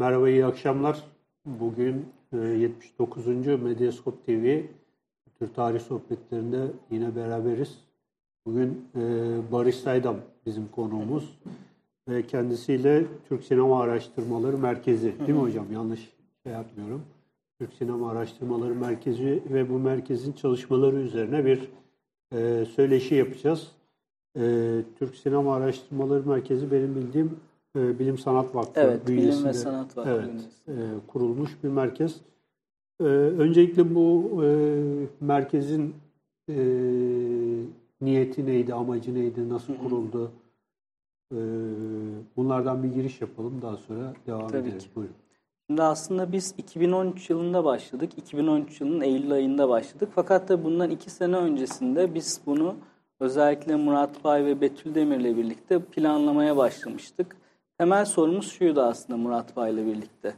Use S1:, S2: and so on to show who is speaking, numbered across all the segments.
S1: Merhaba, iyi akşamlar. Bugün e, 79. Medyaskop TV Türk Tarih Sohbetlerinde yine beraberiz. Bugün e, Barış Saydam bizim konuğumuz ve kendisiyle Türk Sinema Araştırmaları Merkezi, değil mi hocam? Yanlış şey yapmıyorum. Türk Sinema Araştırmaları Merkezi ve bu merkezin çalışmaları üzerine bir e, söyleşi yapacağız. E, Türk Sinema Araştırmaları Merkezi benim bildiğim e, Bilim Sanat Vakfı
S2: Evet, Bilim
S1: bünyesinde
S2: ve Sanat Vakfı
S1: evet,
S2: bünyesinde.
S1: e, kurulmuş bir merkez. E, öncelikle bu e, merkezin e, niyeti neydi, amacı neydi, nasıl kuruldu? E, bunlardan bir giriş yapalım, daha sonra devam
S2: Tabii
S1: ederiz.
S2: ki.
S1: Buyurun.
S2: Şimdi aslında biz 2013 yılında başladık. 2013 yılının Eylül ayında başladık. Fakat da bundan iki sene öncesinde biz bunu özellikle Murat Bay ve Betül Demir'le birlikte planlamaya başlamıştık. Temel sorumuz şuydu aslında Murat Bay'la birlikte.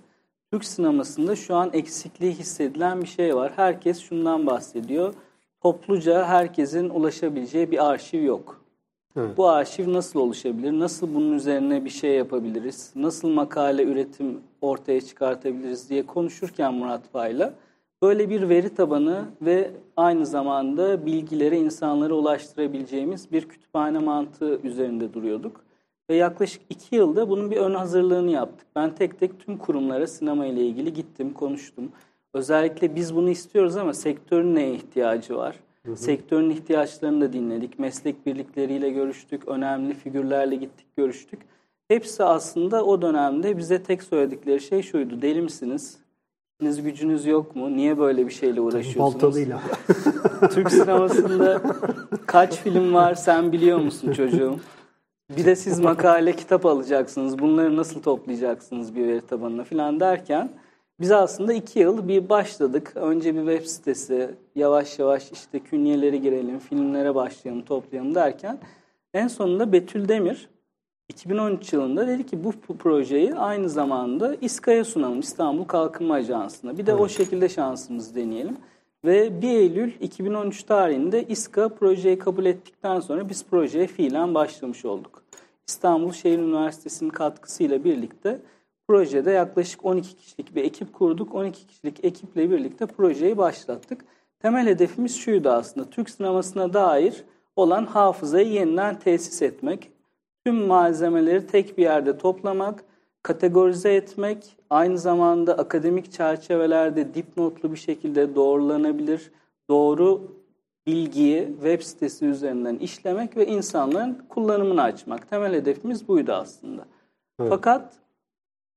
S2: Türk sinemasında şu an eksikliği hissedilen bir şey var. Herkes şundan bahsediyor. Topluca herkesin ulaşabileceği bir arşiv yok.
S1: Evet.
S2: Bu arşiv nasıl oluşabilir? Nasıl bunun üzerine bir şey yapabiliriz? Nasıl makale üretim ortaya çıkartabiliriz diye konuşurken Murat Bay'la böyle bir veri tabanı ve aynı zamanda bilgileri insanlara ulaştırabileceğimiz bir kütüphane mantığı üzerinde duruyorduk. Ve yaklaşık iki yılda bunun bir ön hazırlığını yaptık. Ben tek tek tüm kurumlara sinema ile ilgili gittim, konuştum. Özellikle biz bunu istiyoruz ama sektörün neye ihtiyacı var? Sektörün ihtiyaçlarını da dinledik. Meslek birlikleriyle görüştük. Önemli figürlerle gittik, görüştük. Hepsi aslında o dönemde bize tek söyledikleri şey şuydu. Deli misiniz? İşiniz gücünüz yok mu? Niye böyle bir şeyle uğraşıyorsunuz?
S1: Baltalıyla.
S2: Türk sinemasında kaç film var sen biliyor musun çocuğum? Bir de siz makale kitap alacaksınız. Bunları nasıl toplayacaksınız bir veri tabanına falan derken biz aslında iki yıl bir başladık. Önce bir web sitesi, yavaş yavaş işte künyeleri girelim, filmlere başlayalım, toplayalım derken en sonunda Betül Demir 2013 yılında dedi ki bu projeyi aynı zamanda İSKA'ya sunalım İstanbul Kalkınma Ajansı'na. Bir de o şekilde şansımızı deneyelim. Ve 1 Eylül 2013 tarihinde İSKA projeyi kabul ettikten sonra biz projeye fiilen başlamış olduk. İstanbul Şehir Üniversitesi'nin katkısıyla birlikte projede yaklaşık 12 kişilik bir ekip kurduk. 12 kişilik ekiple birlikte projeyi başlattık. Temel hedefimiz şuydu aslında. Türk sinemasına dair olan hafızayı yeniden tesis etmek. Tüm malzemeleri tek bir yerde toplamak, kategorize etmek, aynı zamanda akademik çerçevelerde dipnotlu bir şekilde doğrulanabilir, doğru bilgiyi web sitesi üzerinden işlemek ve insanların kullanımını açmak. Temel hedefimiz buydu aslında.
S1: Evet.
S2: Fakat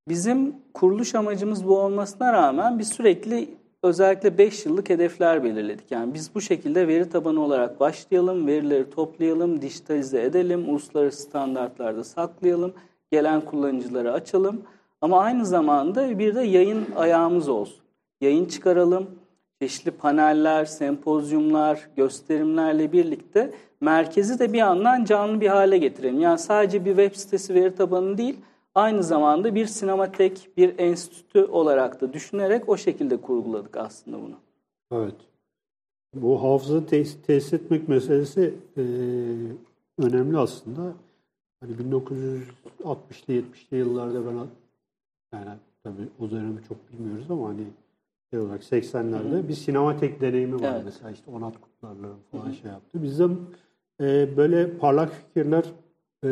S2: bizim kuruluş amacımız bu olmasına rağmen biz sürekli özellikle 5 yıllık hedefler belirledik. Yani biz bu şekilde veri tabanı olarak başlayalım, verileri toplayalım, dijitalize edelim, uluslararası standartlarda saklayalım, gelen kullanıcılara açalım. Ama aynı zamanda bir de yayın ayağımız olsun. Yayın çıkaralım, çeşitli paneller, sempozyumlar, gösterimlerle birlikte merkezi de bir yandan canlı bir hale getirelim. Yani sadece bir web sitesi veri tabanı değil, aynı zamanda bir sinematek, bir enstitü olarak da düşünerek o şekilde kurguladık aslında bunu.
S1: Evet. Bu hafıza tesis, tesis etmek meselesi e, önemli aslında. Hani 1960'lı 70'li yıllarda ben yani tabii o dönemi çok bilmiyoruz ama hani şey olarak 80'lerde bir sinematek deneyimi var
S2: Evet.
S1: mesela işte Onat Kutlar'la falan şey yaptı. Bizde e, böyle parlak fikirler e,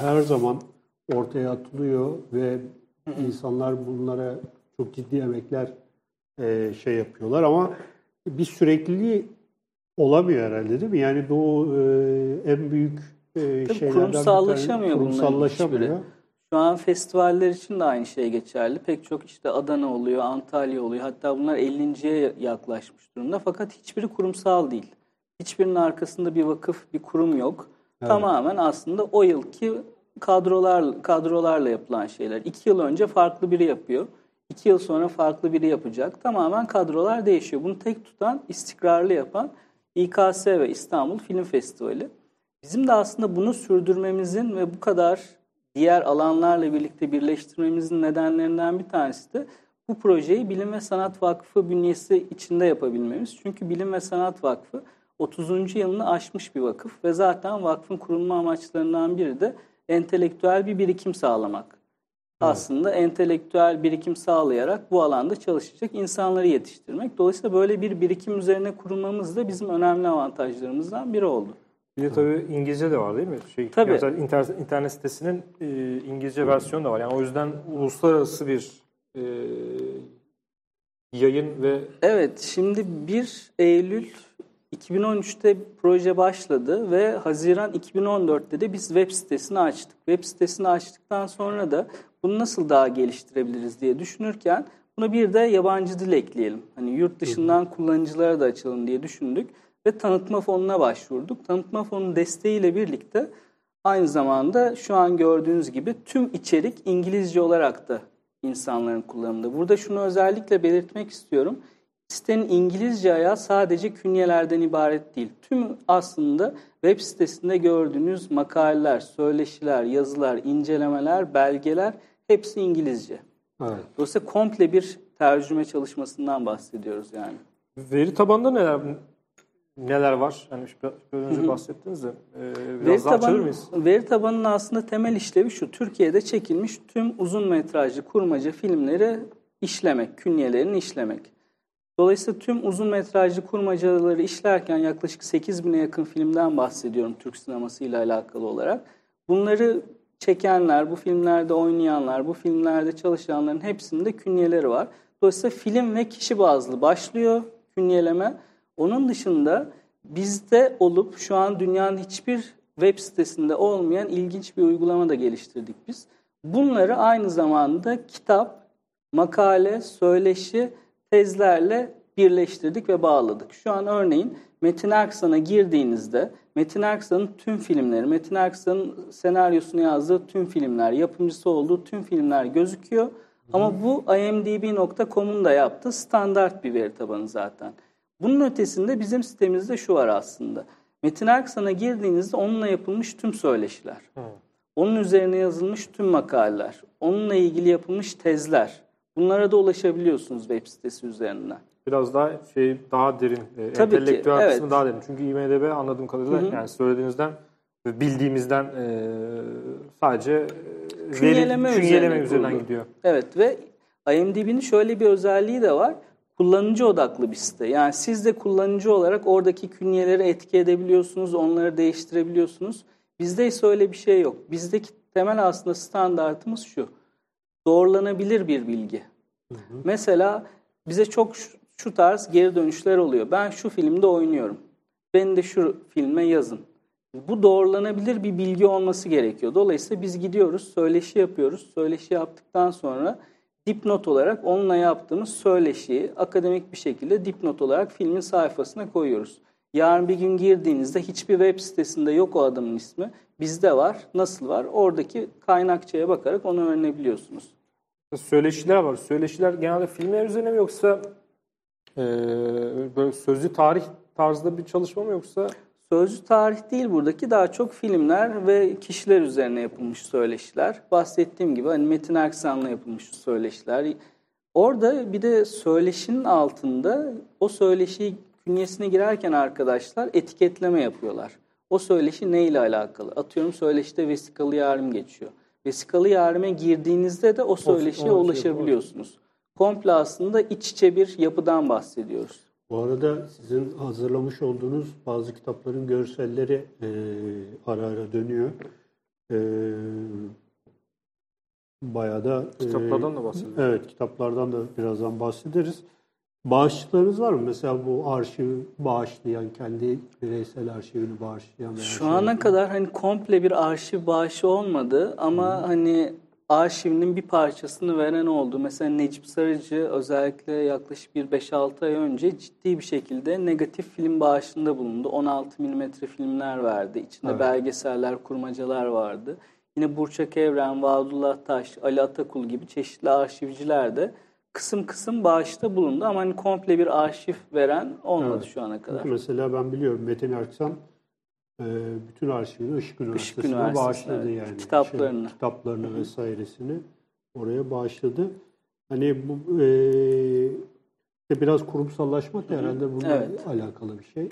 S1: her zaman ortaya atılıyor ve insanlar bunlara çok ciddi emekler e, şey yapıyorlar ama bir sürekliliği olamıyor herhalde değil mi? Yani bu e, en büyük e,
S2: Tabii
S1: şeylerden bir
S2: kurumsallaşamıyor
S1: tanesi.
S2: bunların
S1: Kurumsallaşamıyor.
S2: Şu an festivaller için de aynı şey geçerli. Pek çok işte Adana oluyor, Antalya oluyor. Hatta bunlar 50.ye yaklaşmış durumda. Fakat hiçbiri kurumsal değil. Hiçbirinin arkasında bir vakıf, bir kurum yok. Tamamen aslında o yılki kadrolar kadrolarla yapılan şeyler. İki yıl önce farklı biri yapıyor. İki yıl sonra farklı biri yapacak. Tamamen kadrolar değişiyor. Bunu tek tutan, istikrarlı yapan İKS ve İstanbul Film Festivali. Bizim de aslında bunu sürdürmemizin ve bu kadar diğer alanlarla birlikte birleştirmemizin nedenlerinden bir tanesi de bu projeyi Bilim ve Sanat Vakfı bünyesi içinde yapabilmemiz. Çünkü Bilim ve Sanat Vakfı 30. yılını aşmış bir vakıf ve zaten vakfın kurulma amaçlarından biri de entelektüel bir birikim sağlamak. aslında entelektüel birikim sağlayarak bu alanda çalışacak insanları yetiştirmek. Dolayısıyla böyle bir birikim üzerine kurulmamız da bizim önemli avantajlarımızdan biri oldu.
S3: Bir de tabii İngilizce de var değil mi? Şey,
S2: Tabii.
S3: Mesela internet, internet sitesinin e, İngilizce versiyonu da var. Yani o yüzden uluslararası bir e, yayın ve
S2: Evet, şimdi 1 Eylül 2013'te proje başladı ve Haziran 2014'te de biz web sitesini açtık. Web sitesini açtıktan sonra da bunu nasıl daha geliştirebiliriz diye düşünürken buna bir de yabancı dil ekleyelim. Hani yurt dışından kullanıcılara da açalım diye düşündük ve tanıtma fonuna başvurduk. Tanıtma fonu desteğiyle birlikte aynı zamanda şu an gördüğünüz gibi tüm içerik İngilizce olarak da insanların kullanımında. Burada şunu özellikle belirtmek istiyorum. Sitenin İngilizce ayağı sadece künyelerden ibaret değil. Tüm aslında web sitesinde gördüğünüz makaleler, söyleşiler, yazılar, incelemeler, belgeler hepsi İngilizce.
S1: Evet.
S2: Dolayısıyla komple bir tercüme çalışmasından bahsediyoruz yani.
S3: veri tabanında neler neler var? Hani şu- biraz önce bahsettiniz de e,
S2: Veri,
S3: biraz daha açabilir
S2: tabanı,
S3: miyiz?
S2: veri tabanının aslında temel işlevi şu. Türkiye'de çekilmiş tüm uzun metrajlı kurmaca filmleri işlemek, künyelerini işlemek. Dolayısıyla tüm uzun metrajlı kurmacaları işlerken yaklaşık 8000'e yakın filmden bahsediyorum Türk sinemasıyla alakalı olarak. Bunları çekenler, bu filmlerde oynayanlar, bu filmlerde çalışanların hepsinde künyeleri var. Dolayısıyla film ve kişi bazlı başlıyor künyeleme. Onun dışında bizde olup şu an dünyanın hiçbir web sitesinde olmayan ilginç bir uygulama da geliştirdik biz. Bunları aynı zamanda kitap, makale, söyleşi, tezlerle birleştirdik ve bağladık. Şu an örneğin Metin Erksan'a girdiğinizde Metin Erksan'ın tüm filmleri, Metin Erksan'ın senaryosunu yazdığı tüm filmler, yapımcısı olduğu tüm filmler gözüküyor. Ama bu imdb.com'un da yaptığı standart bir veri tabanı zaten. Bunun ötesinde bizim sitemizde şu var aslında. Metin Erksan'a girdiğinizde onunla yapılmış tüm söyleşiler, onun üzerine yazılmış tüm makaleler, onunla ilgili yapılmış tezler. Bunlara da ulaşabiliyorsunuz web sitesi üzerinden.
S3: Biraz daha şey daha derin, e,
S2: Tabii ki,
S3: entelektüel
S2: evet.
S3: kısmı daha derin. Çünkü IMDB anladığım kadarıyla yani söylediğinizden ve bildiğimizden e, sadece e,
S2: Künyeleme
S3: veri,
S2: üzerine
S3: künyeleme üzerinden
S2: kurulu.
S3: gidiyor.
S2: Evet ve IMDb'nin şöyle bir özelliği de var. Kullanıcı odaklı bir site. Yani siz de kullanıcı olarak oradaki künyeleri etki edebiliyorsunuz, onları değiştirebiliyorsunuz. Bizde ise öyle bir şey yok. Bizdeki temel aslında standartımız şu. Doğrulanabilir bir bilgi. Mesela bize çok şu, şu tarz geri dönüşler oluyor. Ben şu filmde oynuyorum. Beni de şu filme yazın. Bu doğrulanabilir bir bilgi olması gerekiyor. Dolayısıyla biz gidiyoruz, söyleşi yapıyoruz. Söyleşi yaptıktan sonra dipnot olarak onunla yaptığımız söyleşiyi akademik bir şekilde dipnot olarak filmin sayfasına koyuyoruz. Yarın bir gün girdiğinizde hiçbir web sitesinde yok o adamın ismi. Bizde var. Nasıl var? Oradaki kaynakçaya bakarak onu öğrenebiliyorsunuz.
S3: Söyleşiler var. Söyleşiler genelde filmler üzerine mi yoksa e, böyle sözlü tarih tarzda bir çalışma mı yoksa
S2: Sözlü tarih değil buradaki daha çok filmler ve kişiler üzerine yapılmış söyleşiler. Bahsettiğim gibi hani Metin Erksan'la yapılmış söyleşiler. Orada bir de söyleşinin altında o söyleşi künyesine girerken arkadaşlar etiketleme yapıyorlar. O söyleşi ne ile alakalı? Atıyorum söyleşide vesikalı yarım geçiyor. Vesikalı yarıma girdiğinizde de o söyleşiye ulaşabiliyorsunuz. Komple aslında iç içe bir yapıdan bahsediyoruz.
S1: Bu arada sizin hazırlamış olduğunuz bazı kitapların görselleri e, ara ara dönüyor. E, bayağı da... e,
S3: kitaplardan da bahsedelim.
S1: Evet, kitaplardan da birazdan bahsederiz. Bağışçılarınız var mı? Mesela bu arşivi bağışlayan, kendi bireysel arşivini bağışlayan
S2: Şu
S1: şey
S2: ana kadar hani komple bir arşiv bağışı olmadı ama hani arşivinin bir parçasını veren oldu. Mesela Necip Sarıcı özellikle yaklaşık bir 5-6 ay önce ciddi bir şekilde negatif film bağışında bulundu. 16 mm filmler verdi. İçinde
S1: Evet.
S2: belgeseller, kurmacalar vardı. Yine Burçak Evren, Vahadullah Taş, Ali Atakul gibi çeşitli arşivciler de kısım kısım bağışta bulundu. Ama hani komple bir arşiv veren olmadı
S1: Evet.
S2: şu ana kadar.
S1: Mesela ben biliyorum Metin Erksan e, bütün arşivini Işık Üniversitesi'ne
S2: Üniversitesi'ne,
S1: bağışladı
S2: evet.
S1: yani.
S2: Kitaplarını.
S1: Şey, kitaplarını vesairesini oraya bağışladı. Hani bu e, işte biraz kurumsallaşmak da herhalde bununla
S2: Evet.
S1: alakalı bir şey.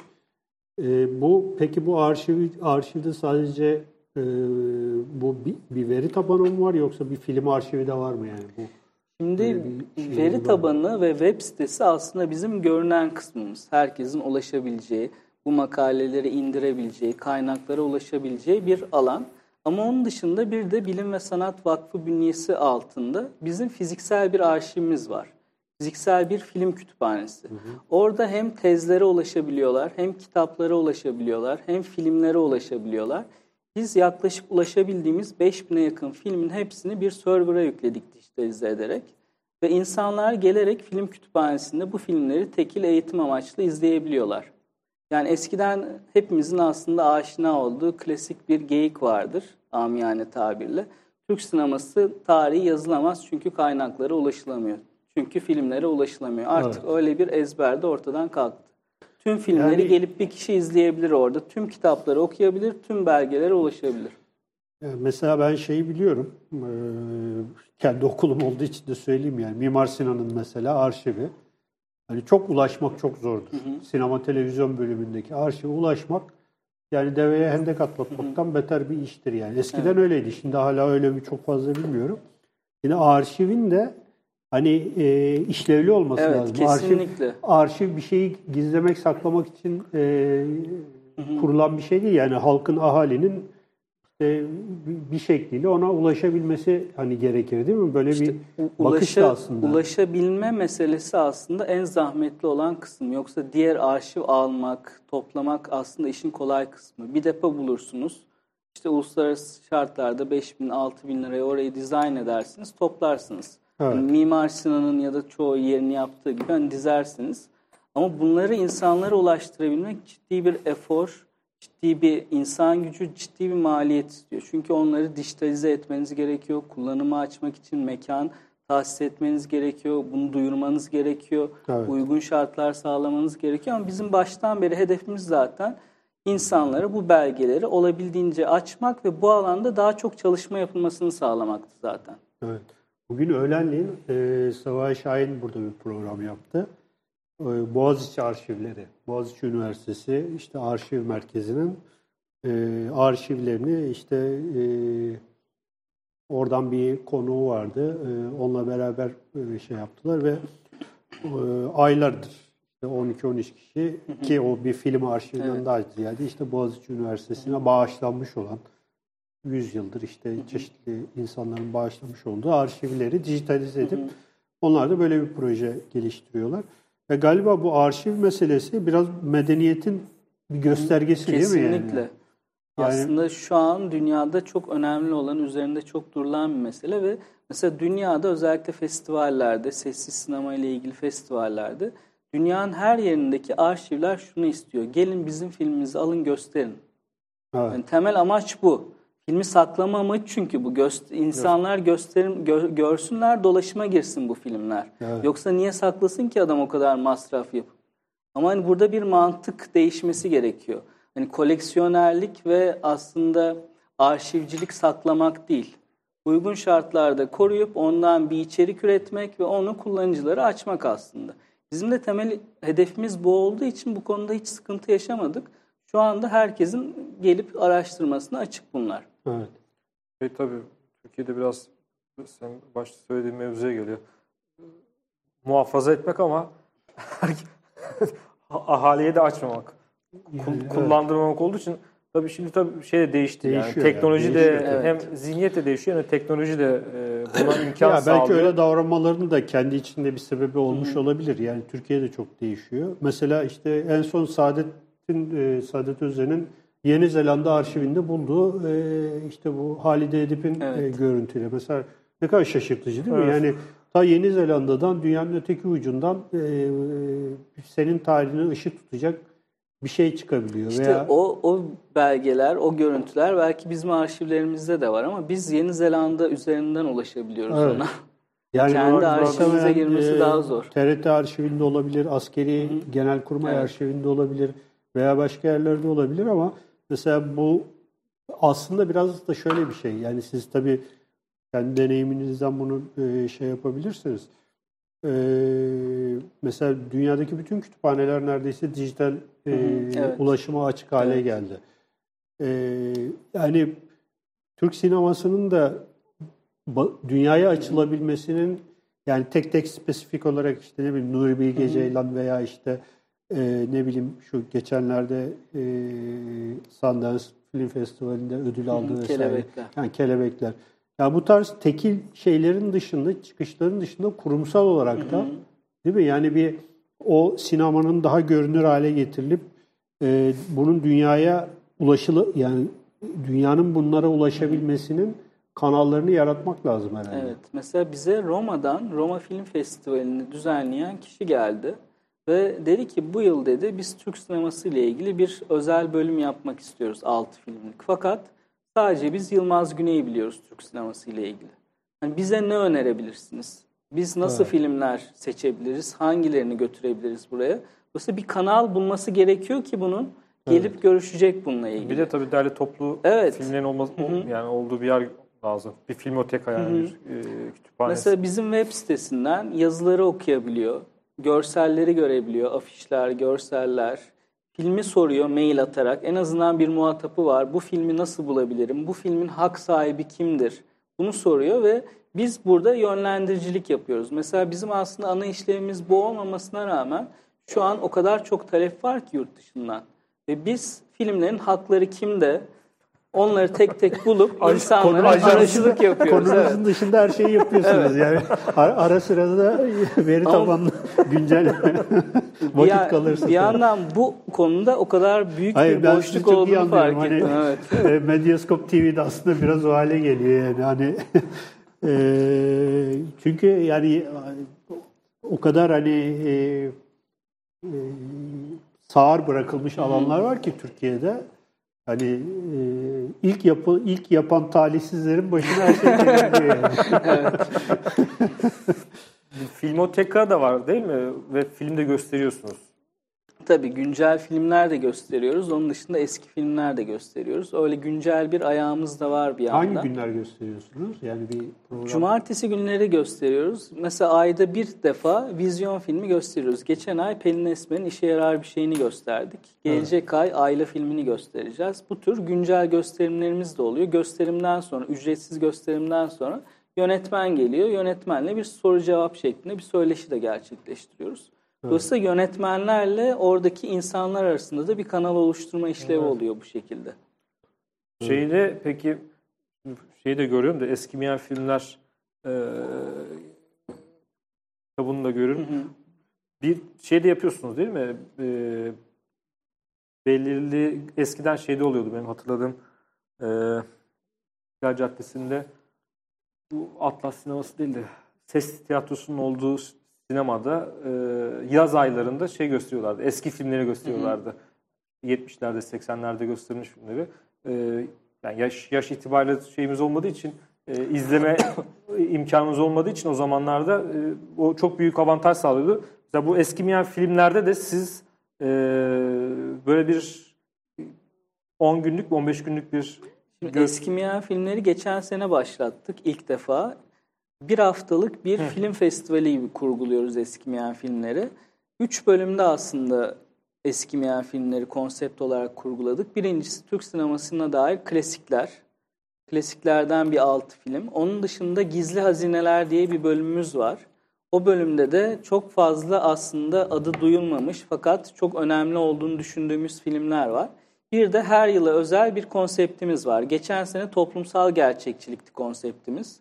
S1: E, bu peki bu arşiv arşivde sadece e, bu bir, bir veri tabanı mı var yoksa bir film arşivi de var mı yani bu?
S2: Şimdi
S1: şey
S2: veri
S1: var.
S2: tabanı ve web sitesi aslında bizim görünen kısmımız. Herkesin ulaşabileceği, bu makaleleri indirebileceği, kaynaklara ulaşabileceği bir alan. Ama onun dışında bir de Bilim ve Sanat Vakfı bünyesi altında bizim fiziksel bir arşivimiz var. Fiziksel bir film kütüphanesi. Orada hem tezlere ulaşabiliyorlar, hem kitaplara ulaşabiliyorlar, hem filmlere ulaşabiliyorlar. Biz yaklaşık ulaşabildiğimiz 5000'e yakın filmin hepsini bir server'a yükledik dijitalize ederek. Ve insanlar gelerek film kütüphanesinde bu filmleri tekil eğitim amaçlı izleyebiliyorlar. Yani eskiden hepimizin aslında aşina olduğu klasik bir geyik vardır amiyane tabirle. Türk sineması tarihi yazılamaz çünkü kaynaklara ulaşılamıyor. Çünkü filmlere ulaşılamıyor. Artık öyle bir ezber de ortadan kalktı. Tüm filmleri
S1: Yani-
S2: gelip bir kişi izleyebilir orada. Tüm kitapları okuyabilir, tüm belgelere ulaşabilir.
S1: Mesela ben şeyi biliyorum. eee, kendi okulum olduğu için de söyleyeyim yani. Mimar Sinan'ın mesela arşivi. Hani çok ulaşmak çok zordur. Sinema televizyon bölümündeki arşive ulaşmak yani deveye hendek atlatmaktan beter bir iştir yani. Eskiden öyleydi. Şimdi hala öyle mi çok fazla bilmiyorum. Yine arşivin de hani eee, işlevli olması
S2: Evet,
S1: lazım.
S2: kesinlikle.
S1: Arşiv, arşiv bir şeyi gizlemek, saklamak için eee, kurulan bir şey değil. Yani halkın, ahalinin bir- bir şekliyle ona ulaşabilmesi hani gerekir değil mi? Böyle bir bakış da
S2: Ulaşa,
S1: aslında.
S2: ulaşabilme meselesi aslında en zahmetli olan kısım. Yoksa diğer arşiv almak, toplamak aslında işin kolay kısmı. Bir depo bulursunuz. İşte uluslararası şartlarda 5 bin, 6 bin liraya orayı dizayn edersiniz, toplarsınız.
S1: Evet.
S2: Yani Mimar Sinan'ın ya da çoğu yerini yaptığı gibi hani dizersiniz. Ama bunları insanlara ulaştırabilmek ciddi bir efor, ciddi bir insan gücü, ciddi bir maliyet istiyor. Çünkü onları dijitalize etmeniz gerekiyor. Kullanıma açmak için mekan tahsis etmeniz gerekiyor. Bunu duyurmanız gerekiyor.
S1: Evet.
S2: Uygun şartlar sağlamanız gerekiyor. Ama bizim baştan beri hedefimiz zaten insanlara bu belgeleri olabildiğince açmak ve bu alanda daha çok çalışma yapılmasını sağlamaktı zaten.
S1: Evet. Bugün öğlenleyin e, Savaş Şahin burada bir program yaptı. E, Boğaziçi arşivleri, Boğaziçi Üniversitesi işte arşiv merkezinin e, arşivlerini işte e, oradan bir konuğu vardı. E, onunla beraber e, şey yaptılar ve e, aylardır işte 12-13 kişi ki o bir film arşivinden
S2: Evet.
S1: daha ziyade işte Boğaziçi Üniversitesi'ne bağışlanmış olan 100 yıldır işte çeşitli insanların bağışlamış olduğu arşivleri dijitalize edip onlar da böyle bir proje geliştiriyorlar. Ve galiba bu arşiv meselesi biraz medeniyetin bir göstergesi değil mi
S2: Kesinlikle.
S1: yani? Yani-
S2: Aslında şu an dünyada çok önemli olan, üzerinde çok durulan bir mesele ve mesela dünyada özellikle festivallerde, sessiz sinema ile ilgili festivallerde dünyanın her yerindeki arşivler şunu istiyor. Gelin bizim filmimizi alın gösterin.
S1: Evet.
S2: Yani temel amaç bu. Filmi saklama amacı çünkü bu. Göst insanlar gösterim gö- görsünler, dolaşıma girsin bu filmler.
S1: Evet.
S2: Yoksa niye saklasın ki adam o kadar masraf yapıp? Ama hani burada bir mantık değişmesi gerekiyor. Hani koleksiyonerlik ve aslında arşivcilik saklamak değil. Uygun şartlarda koruyup ondan bir içerik üretmek ve onu kullanıcılara açmak aslında. Bizim de temel hedefimiz bu olduğu için bu konuda hiç sıkıntı yaşamadık. Şu anda herkesin gelip araştırmasına açık bunlar.
S1: Evet.
S3: Şey tabii Türkiye'de biraz sen başta söylediğin mevzuya geliyor. Muhafaza etmek ama ahaliye de açmamak.
S1: Evet.
S3: kullandırmamak olduğu için tabii şimdi tabii şey de değişti yani.
S1: Değişiyor yani,
S3: Teknoloji de
S1: değişiyor.
S3: hem zihniyet de değişiyor hem de teknoloji de e, buna imkan
S1: Ya belki
S3: sağlıyor.
S1: öyle davranmalarının da kendi içinde bir sebebi olmuş olabilir. Yani Türkiye'de çok değişiyor. Mesela işte en son Saadet'in e, Saadet Özen'in Yeni Zelanda arşivinde bulduğu e, işte bu Halide Edip'in e,
S2: Evet.
S1: görüntüleri. Mesela ne kadar şaşırtıcı değil mi?
S3: Evet.
S1: Yani ta Yeni Zelanda'dan dünyanın öteki ucundan e, e, senin tarihine ışık tutacak bir şey çıkabiliyor.
S2: İşte
S1: Veya
S2: o, o belgeler, o görüntüler belki bizim arşivlerimizde de var ama biz Yeni Zelanda üzerinden ulaşabiliyoruz
S1: Evet.
S2: ona.
S1: Yani
S2: Kendi arşivimize girmesi
S1: e,
S2: daha zor.
S1: TRT arşivinde olabilir, askeri genelkurmay
S2: Evet.
S1: arşivinde olabilir veya başka yerlerde olabilir ama mesela bu aslında biraz da şöyle bir şey. Yani siz tabii kendi deneyiminizden bunu e, şey yapabilirsiniz. E, mesela dünyadaki bütün kütüphaneler neredeyse dijital e,
S2: evet.
S1: ulaşıma açık hale
S2: Evet.
S1: geldi. E, yani Türk sinemasının da dünyaya açılabilmesinin yani tek tek spesifik olarak işte ne bileyim Nuri Bilge Ceylan veya işte e, ne bileyim şu geçenlerde e, Sundance Film Festivali'nde ödül aldı vesaire.
S2: Kelebekler.
S1: Yani kelebekler. Ya bu tarz tekil şeylerin dışında, çıkışların dışında kurumsal olarak da değil mi? Yani bir o sinemanın daha görünür hale getirilip e, bunun dünyaya ulaşılı yani dünyanın bunlara ulaşabilmesinin kanallarını yaratmak lazım herhalde.
S2: Evet. Mesela bize Roma'dan Roma Film Festivali'ni düzenleyen kişi geldi. Ve dedi ki bu yıl dedi biz Türk sineması ile ilgili bir özel bölüm yapmak istiyoruz 6 filmlik. Fakat sadece biz Yılmaz Güney'i biliyoruz Türk sineması ile ilgili. Yani bize ne önerebilirsiniz? Biz nasıl filmler seçebiliriz? Hangilerini götürebiliriz buraya? Dolayısıyla bir kanal bulması gerekiyor ki bunun gelip görüşecek bununla ilgili.
S3: Bir de tabii derli toplu
S2: Evet.
S3: filmlerin olması, yani olduğu bir yer lazım. Bir filmoteka yani bir e, kütüphanesi.
S2: Mesela bizim web sitesinden yazıları okuyabiliyor, görselleri görebiliyor, afişler, görseller. Filmi soruyor mail atarak. En azından bir muhatabı var. Bu filmi nasıl bulabilirim? Bu filmin hak sahibi kimdir? Bunu soruyor ve biz burada yönlendiricilik yapıyoruz. Mesela bizim aslında ana işlevimiz bu olmamasına rağmen şu an o kadar çok talep var ki yurt dışından. Ve biz filmlerin hakları kimde? Onları tek tek bulup insanlara aracılık yapıyoruz.
S1: Konunuzun
S2: Evet.
S1: dışında her şeyi yapıyorsunuz yani. Ara, ara sırada da veri
S2: Ama-
S1: tabanlı güncel vakit
S2: ya-
S1: kalırsa.
S2: bir yandan bu konuda o kadar büyük
S1: Hayır,
S2: bir boşluk olduğunu fark
S1: anlıyorum.
S2: ettim.
S1: Hani,
S2: Evet.
S1: e, Medyascope TV'de aslında biraz o hale geliyor yani hani e, çünkü yani o kadar hani e, e, sağır bırakılmış alanlar var ki Türkiye'de hani e, ilk yapı ilk yapan talihsizlerin başına her şey gelebiliyor yani.
S3: Bir filmoteka da var değil mi? Ve filmde gösteriyorsunuz.
S2: Tabii güncel filmler de gösteriyoruz. Onun dışında eski filmler de gösteriyoruz. Öyle güncel bir ayağımız da var bir yandan.
S1: Hangi günler gösteriyorsunuz? Yani bir program.
S2: Cumartesi günleri gösteriyoruz. Mesela ayda bir defa vizyon filmi gösteriyoruz. Geçen ay Pelin Esmer'in işe yarar bir şeyini gösterdik. Gelecek ay Ayla filmini göstereceğiz. Bu tür güncel gösterimlerimiz de oluyor. Gösterimden sonra, ücretsiz gösterimden sonra yönetmen geliyor. Yönetmenle bir soru cevap şeklinde bir söyleşi de gerçekleştiriyoruz. Dolayısıyla yönetmenlerle oradaki insanlar arasında da bir kanal oluşturma işlevi oluyor bu şekilde.
S3: Şeyde peki şeyi de görüyorum da eskimeyen filmler e, kitabını da görüyorum. Bir şey de yapıyorsunuz değil mi? E, belirli eskiden şeyde oluyordu benim hatırladığım e, Caddesi'nde bu Atlas sineması değil de ses tiyatrosunun olduğu sinemada e, yaz aylarında şey gösteriyorlardı. Eski filmleri gösteriyorlardı. 70'lerde 80'lerde gösterilmiş filmleri. E, yani yaş, yaş itibariyle şeyimiz olmadığı için e, izleme imkanımız olmadığı için o zamanlarda e, o çok büyük avantaj sağlıyordu. Mesela bu eskimeyen filmlerde de siz e, böyle bir 10 günlük 15 günlük bir
S2: Eskimeyen filmleri geçen sene başlattık ilk defa. Bir haftalık bir film festivali gibi kurguluyoruz eskimeyen filmleri. Üç bölümde aslında eskimeyen filmleri konsept olarak kurguladık. Birincisi Türk sinemasına dair klasikler. Klasiklerden bir altı film. Onun dışında Gizli Hazineler diye bir bölümümüz var. O bölümde de çok fazla aslında adı duyulmamış fakat çok önemli olduğunu düşündüğümüz filmler var. Bir de her yıla özel bir konseptimiz var. Geçen sene toplumsal gerçekçilikti konseptimiz.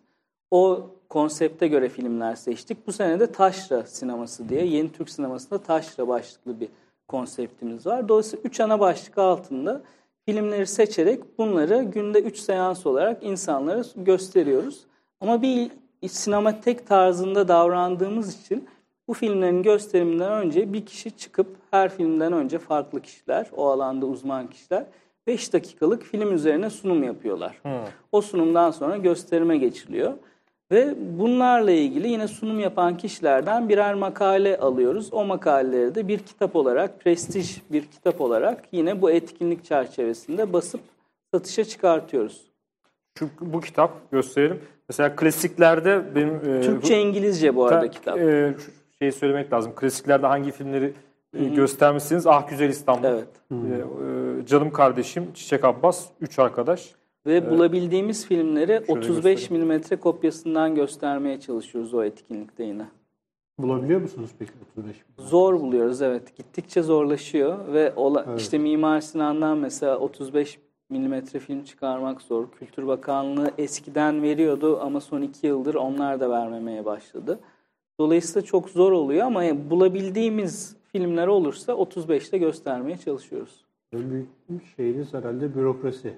S2: O konsepte göre filmler seçtik. Bu sene de Taşra sineması diye yeni Türk sinemasında Taşra başlıklı bir konseptimiz var. Dolayısıyla üç ana başlık altında filmleri seçerek bunları günde üç seans olarak insanlara gösteriyoruz. Ama bir sinematek tarzında davrandığımız için bu filmlerin gösteriminden önce bir kişi çıkıp her filmden önce farklı kişiler, o alanda uzman kişiler 5 dakikalık film üzerine sunum yapıyorlar. O sunumdan sonra gösterime geçiliyor. Ve bunlarla ilgili yine sunum yapan kişilerden birer makale alıyoruz. O makaleleri de bir kitap olarak, prestij bir kitap olarak yine bu etkinlik çerçevesinde basıp satışa çıkartıyoruz.
S3: Şu, bu kitap gösterelim. Mesela klasiklerde benim e,
S2: Türkçe, İngilizce bu arada
S3: Ta-
S2: kitap.
S3: e, şeyi söylemek lazım. Klasiklerde hangi filmleri e, göstermişsiniz? Ah Güzel İstanbul.
S2: Evet.
S3: E, e, Canım Kardeşim, Çiçek Abbas, Üç Arkadaş.
S2: Ve bulabildiğimiz filmleri
S3: Şöyle
S2: 35 milimetre kopyasından göstermeye çalışıyoruz o etkinlikte yine.
S1: Bulabiliyor musunuz peki 35 bin?
S2: Zor buluyoruz evet. Gittikçe zorlaşıyor ve ola,
S1: Evet.
S2: işte Mimar Sinan'dan mesela 35 milimetre film çıkarmak zor. Kültür Bakanlığı eskiden veriyordu ama son iki yıldır onlar da vermemeye başladı. Dolayısıyla çok zor oluyor ama bulabildiğimiz filmler olursa 35'te göstermeye çalışıyoruz.
S1: En büyük şeyiniz herhalde bürokrasi.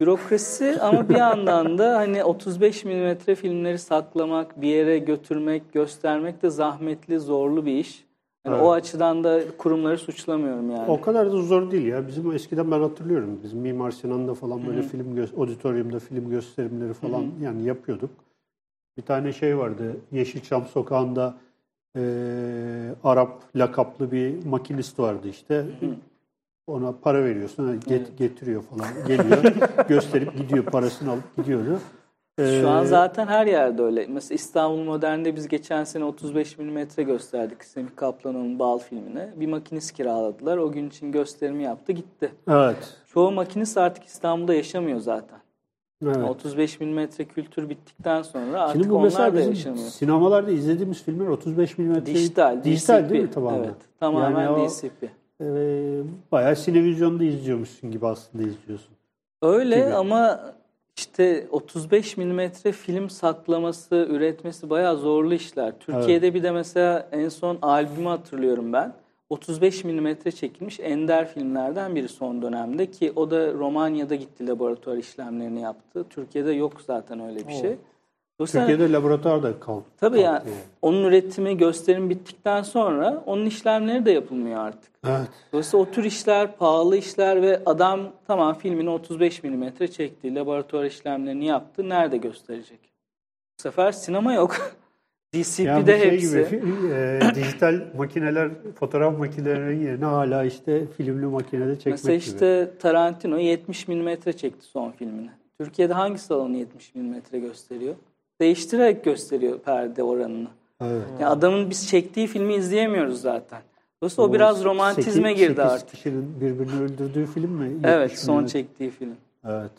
S2: Bürokrasi ama bir yandan da hani 35 milimetre filmleri saklamak, bir yere götürmek, göstermek de zahmetli, zorlu bir iş. Yani
S1: Evet.
S2: O açıdan da kurumları suçlamıyorum yani.
S1: O kadar da zor değil ya. Bizim eskiden ben hatırlıyorum. Bizim Mimar Sinan'da falan böyle film gö- auditoriumda film gösterimleri falan yani yapıyorduk. Bir tane şey vardı. Yeşilçam sokağında eee, Arap lakaplı bir makinist vardı işte. Ona para veriyorsun. hani get- getiriyor falan. Geliyor. gösterip gidiyor. Parasını alıp gidiyordu.
S2: Şu an
S1: Eee,
S2: zaten her yerde öyle. Mesela İstanbul Modern'de biz geçen sene 35 milimetre gösterdik Semih Kaplan'ın Bal filmine. Bir makinist kiraladılar. O gün için gösterimi yaptı gitti.
S1: Evet.
S2: Çoğu makinist artık İstanbul'da yaşamıyor zaten.
S1: evet.
S2: 35 milimetre kültür bittikten sonra artık
S1: Şimdi bu
S2: onlar da yaşamıyor.
S1: sinemalarda izlediğimiz filmler 35 mm
S2: Dijital,
S1: dijital
S2: DCP.
S1: değil mi tamamen?
S2: Evet, tamamen
S1: Yani o,
S2: DCP.
S1: E, bayağı sinevizyonda izliyormuşsun gibi aslında izliyorsun.
S2: Öyle
S1: gibi.
S2: ama işte 35 milimetre film saklaması, üretmesi bayağı zorlu işler. Türkiye'de bir de mesela en son albümü hatırlıyorum ben. 35 milimetre çekilmiş ender filmlerden biri son dönemde ki o da Romanya'da gitti laboratuvar işlemlerini yaptı. Türkiye'de yok zaten öyle bir şey. Dolayısıyla
S1: Türkiye'de laboratuvar da kaldı.
S2: tabii yani
S1: kalktı
S2: onun üretimi, gösterim bittikten sonra onun işlemleri de yapılmıyor artık.
S1: Evet.
S2: Dolayısıyla o tür işler, pahalı işler ve adam tamam filmini 35 milimetre çekti, laboratuvar işlemlerini yaptı. Nerede gösterecek? Bu sefer sinema yok. DCP'de
S1: Yani bu şey
S2: hepsi.
S1: gibi e, dijital makineler, fotoğraf makinelerinin yerine hala işte filmli makinede çekmek
S2: Mesela
S1: gibi.
S2: işte Tarantino 70 milimetre çekti son filmini. Türkiye'de hangi salonu 70 milimetre gösteriyor? Değiştirerek gösteriyor perde oranını.
S1: Evet.
S2: Yani adamın biz çektiği filmi izleyemiyoruz zaten. Dolayısıyla o
S1: Bu
S2: biraz romantizme
S1: sekiz-
S2: girdi
S1: sekiz
S2: artık.
S1: kişinin birbirini öldürdüğü film mi?
S2: Evet,
S1: 70
S2: son
S1: milyon.
S2: çektiği film.
S1: Evet.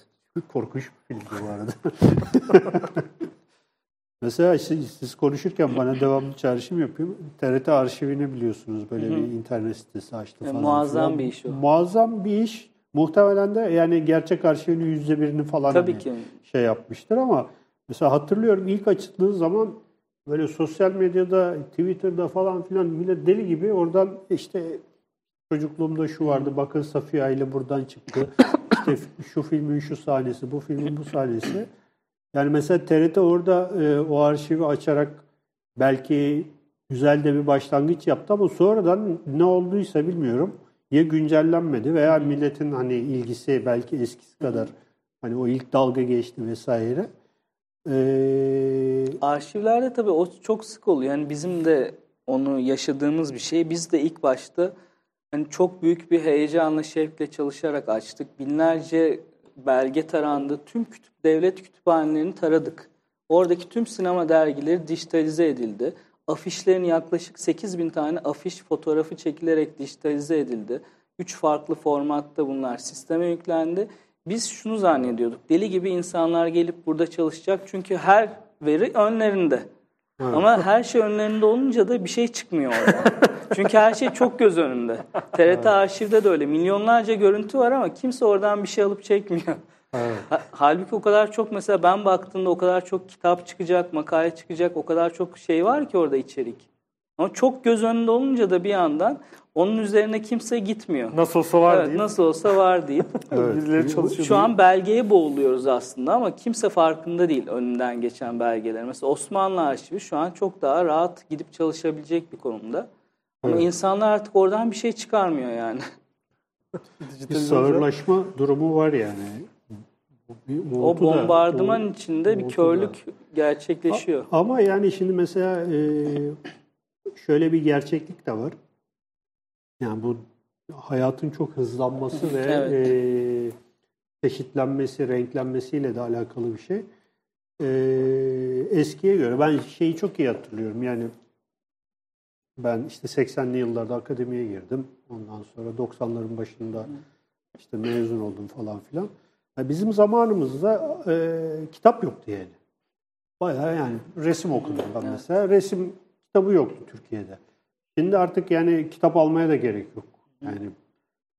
S1: Korkunç bir filmdi bu arada. Mesela siz, siz konuşurken bana devamlı çağrışım yapıyor. TRT arşivini biliyorsunuz. Böyle bir internet sitesi açtı
S2: Ya,
S1: falan.
S2: muazzam
S1: filan.
S2: bir iş o.
S1: Muazzam bir iş. Muhtemelen de yani gerçek arşivinin yüzde birini falan
S2: Tabii
S1: hani
S2: ki.
S1: şey yapmıştır ama mesela hatırlıyorum ilk açıldığı zaman böyle sosyal medyada, Twitter'da falan filan millet deli gibi oradan işte çocukluğumda şu vardı bakın Safiye Aile buradan çıktı. İşte şu filmin şu sahnesi, bu filmin bu sahnesi. Yani mesela TRT orada e, o arşivi açarak belki güzel de bir başlangıç yaptı ama sonradan ne olduysa bilmiyorum. Ya güncellenmedi veya milletin hani ilgisi belki eskisi kadar hani o ilk dalga geçti vesaire. Ee,
S2: Arşivlerde tabii o çok sık oluyor. Yani bizim de onu yaşadığımız bir şey. Biz de ilk başta hani çok büyük bir heyecanla, şevkle çalışarak açtık. Binlerce belge tarandı. Tüm kütüp, devlet kütüphanelerini taradık. Oradaki tüm sinema dergileri dijitalize edildi. Afişlerin yaklaşık 8 bin tane afiş fotoğrafı çekilerek dijitalize edildi. Üç farklı formatta bunlar sisteme yüklendi. Biz şunu zannediyorduk. Deli gibi insanlar gelip burada çalışacak. Çünkü her veri önlerinde. Ama her şey önlerinde olunca da bir şey çıkmıyor orada. Çünkü her şey çok göz önünde. TRT arşivde de öyle. Milyonlarca görüntü var ama kimse oradan bir şey alıp çekmiyor. Ha- Halbuki o kadar çok mesela ben baktığımda o kadar çok kitap çıkacak, makale çıkacak, o kadar çok şey var ki orada içerik. Ama çok göz önünde olunca da bir yandan onun üzerine kimse gitmiyor.
S3: Nasıl olsa var
S2: Evet,
S3: deyip
S2: nasıl olsa var deyip
S3: birileri çalışıyor.
S2: şu an belgeye boğuluyoruz aslında ama kimse farkında değil önünden geçen belgeler. Mesela Osmanlı Arşivi şu an çok daha rahat gidip çalışabilecek bir konumda. Ama
S1: Evet.
S2: insanlar artık oradan bir şey çıkarmıyor yani.
S1: bir sağırlaşma durumu var yani. Bu bir
S2: O
S1: da-
S2: bombardıman
S1: o-
S2: içinde bir
S1: uğultu da.
S2: körlük gerçekleşiyor.
S1: Ama yani şimdi mesela e, şöyle bir gerçeklik de var. Yani bu hayatın çok hızlanması ve
S2: Evet.
S1: e, çeşitlenmesi, renklenmesiyle de alakalı bir şey. E, eskiye göre ben şeyi çok iyi hatırlıyorum. Yani ben işte 80'li yıllarda akademiye girdim. Ondan sonra 90'ların başında işte mezun oldum falan filan. Yani bizim zamanımızda e, kitap yoktu yani. Bayağı yani resim okudum ben mesela. Resim kitabı yoktu Türkiye'de. Şimdi artık yani kitap almaya da gerek yok. Yani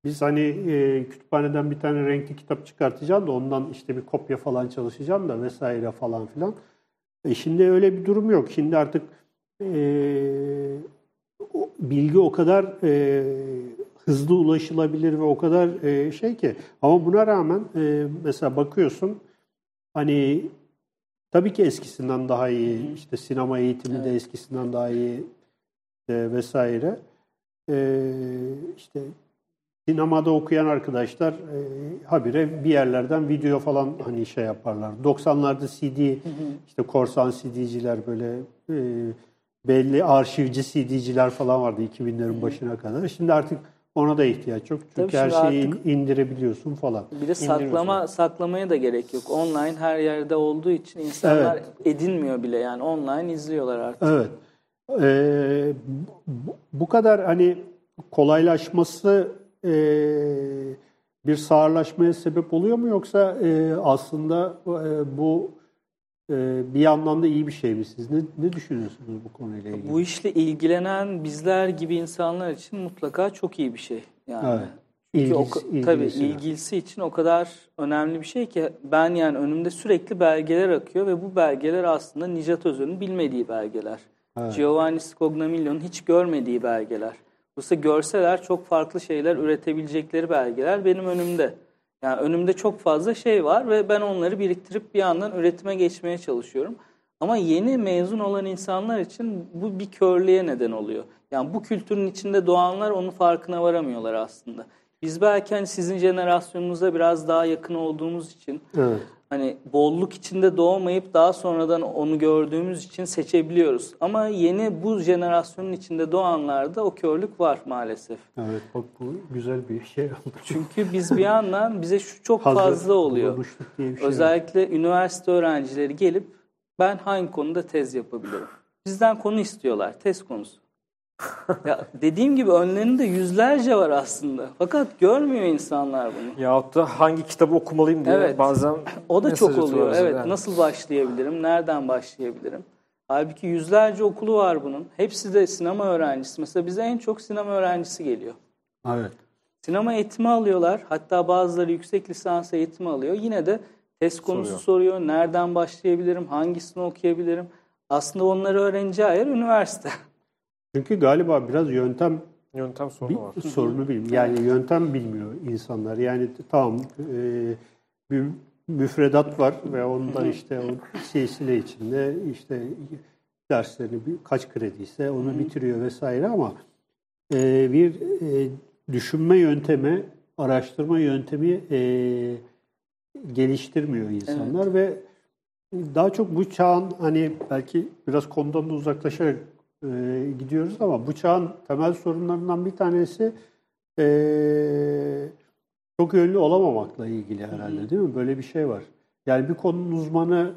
S1: biz hani e, kütüphaneden bir tane renkli kitap çıkartacağım da ondan işte bir kopya falan çalışacağım da vesaire falan filan. E şimdi öyle bir durum yok. Şimdi artık e, bilgi o kadar e, hızlı ulaşılabilir ve o kadar e, şey ki. Ama buna rağmen e, mesela bakıyorsun hani tabii ki eskisinden daha iyi. işte sinema eğitimi de eskisinden daha iyi e, vesaire. E, işte sinemada okuyan arkadaşlar e, habire bir yerlerden video falan hani şey yaparlar. 90'larda CD işte korsan CD'ciler böyle e, belli arşivci CD'ciler falan vardı 2000'lerin başına kadar. Şimdi artık ona da ihtiyaç yok. Çünkü
S2: Tabii
S1: her şeyi
S2: artık-
S1: indirebiliyorsun falan.
S2: Bir de saklama saklamaya da gerek yok. Online her yerde olduğu için insanlar
S1: Evet.
S2: edinmiyor bile yani online izliyorlar artık.
S1: Evet. Ee, bu, kadar hani kolaylaşması e, bir sağırlaşmaya sebep oluyor mu yoksa e, aslında e, bu e, bir yandan da iyi bir şey mi siz? Ne, ne düşünüyorsunuz bu konuyla ilgili?
S2: Bu işle ilgilenen bizler gibi insanlar için mutlaka çok iyi bir şey. Yani.
S1: Evet.
S2: O,
S1: İlgisi-
S2: ka- tabii
S1: ilgilisi.
S2: ilgilisi için o kadar önemli bir şey ki ben yani önümde sürekli belgeler akıyor ve bu belgeler aslında Nijat Özer'in bilmediği belgeler.
S1: Evet.
S2: Giovanni Scognamiglio'nun hiç görmediği belgeler. Dolayısıyla görseler çok farklı şeyler üretebilecekleri belgeler benim önümde. Yani önümde çok fazla şey var ve ben onları biriktirip bir yandan üretime geçmeye çalışıyorum. Ama yeni mezun olan insanlar için bu bir körlüğe neden oluyor. Yani bu kültürün içinde doğanlar onun farkına varamıyorlar aslında. Biz belki hani sizin jenerasyonunuza biraz daha yakın olduğumuz için
S1: Evet.
S2: Hani bolluk içinde doğmayıp daha sonradan onu gördüğümüz için seçebiliyoruz. Ama yeni bu jenerasyonun içinde doğanlarda o körlük var maalesef.
S1: Evet. Bak bu güzel bir şey oldu.
S2: Çünkü biz bir yandan bize şu çok
S1: Hazır
S2: fazla oluyor.
S1: diye bir şey var.
S2: Özellikle üniversite öğrencileri gelip ben hangi konuda tez yapabilirim? Bizden konu istiyorlar, tez konusu. ya dediğim gibi önlerinde yüzlerce var aslında. Fakat görmüyor insanlar bunu.
S3: Yahut da hangi kitabı okumalıyım diye
S2: Evet.
S3: bazen
S2: O da çok oluyor. Evet.
S3: yani.
S2: Nasıl başlayabilirim? Nereden başlayabilirim? Halbuki yüzlerce okulu var bunun. Hepsi de sinema öğrencisi. Mesela bize en çok sinema öğrencisi geliyor.
S1: Evet.
S2: Sinema eğitimi alıyorlar. Hatta bazıları yüksek lisans eğitimi alıyor. Yine de test konusu
S3: Soruyor.
S2: soruyor. Nereden başlayabilirim? Hangisini okuyabilirim? Aslında onları öğreneceği yer üniversite.
S1: Çünkü galiba biraz yöntem
S3: Yöntem sorunu
S1: bir
S3: var.
S1: sorunu bilmiyor. Yani yöntem bilmiyor insanlar. Yani tamam e, bir müfredat var ve ondan işte o silsile içinde işte derslerini kaç krediyse onu bitiriyor vesaire ama e, bir e, düşünme yöntemi, araştırma yöntemi e, geliştirmiyor insanlar ve daha çok bu çağın hani belki biraz konudan da uzaklaşarak e, gidiyoruz ama bu çağın temel sorunlarından bir tanesi e, çok yönlü olamamakla ilgili herhalde değil mi? Böyle bir şey var. Yani bir konunun uzmanı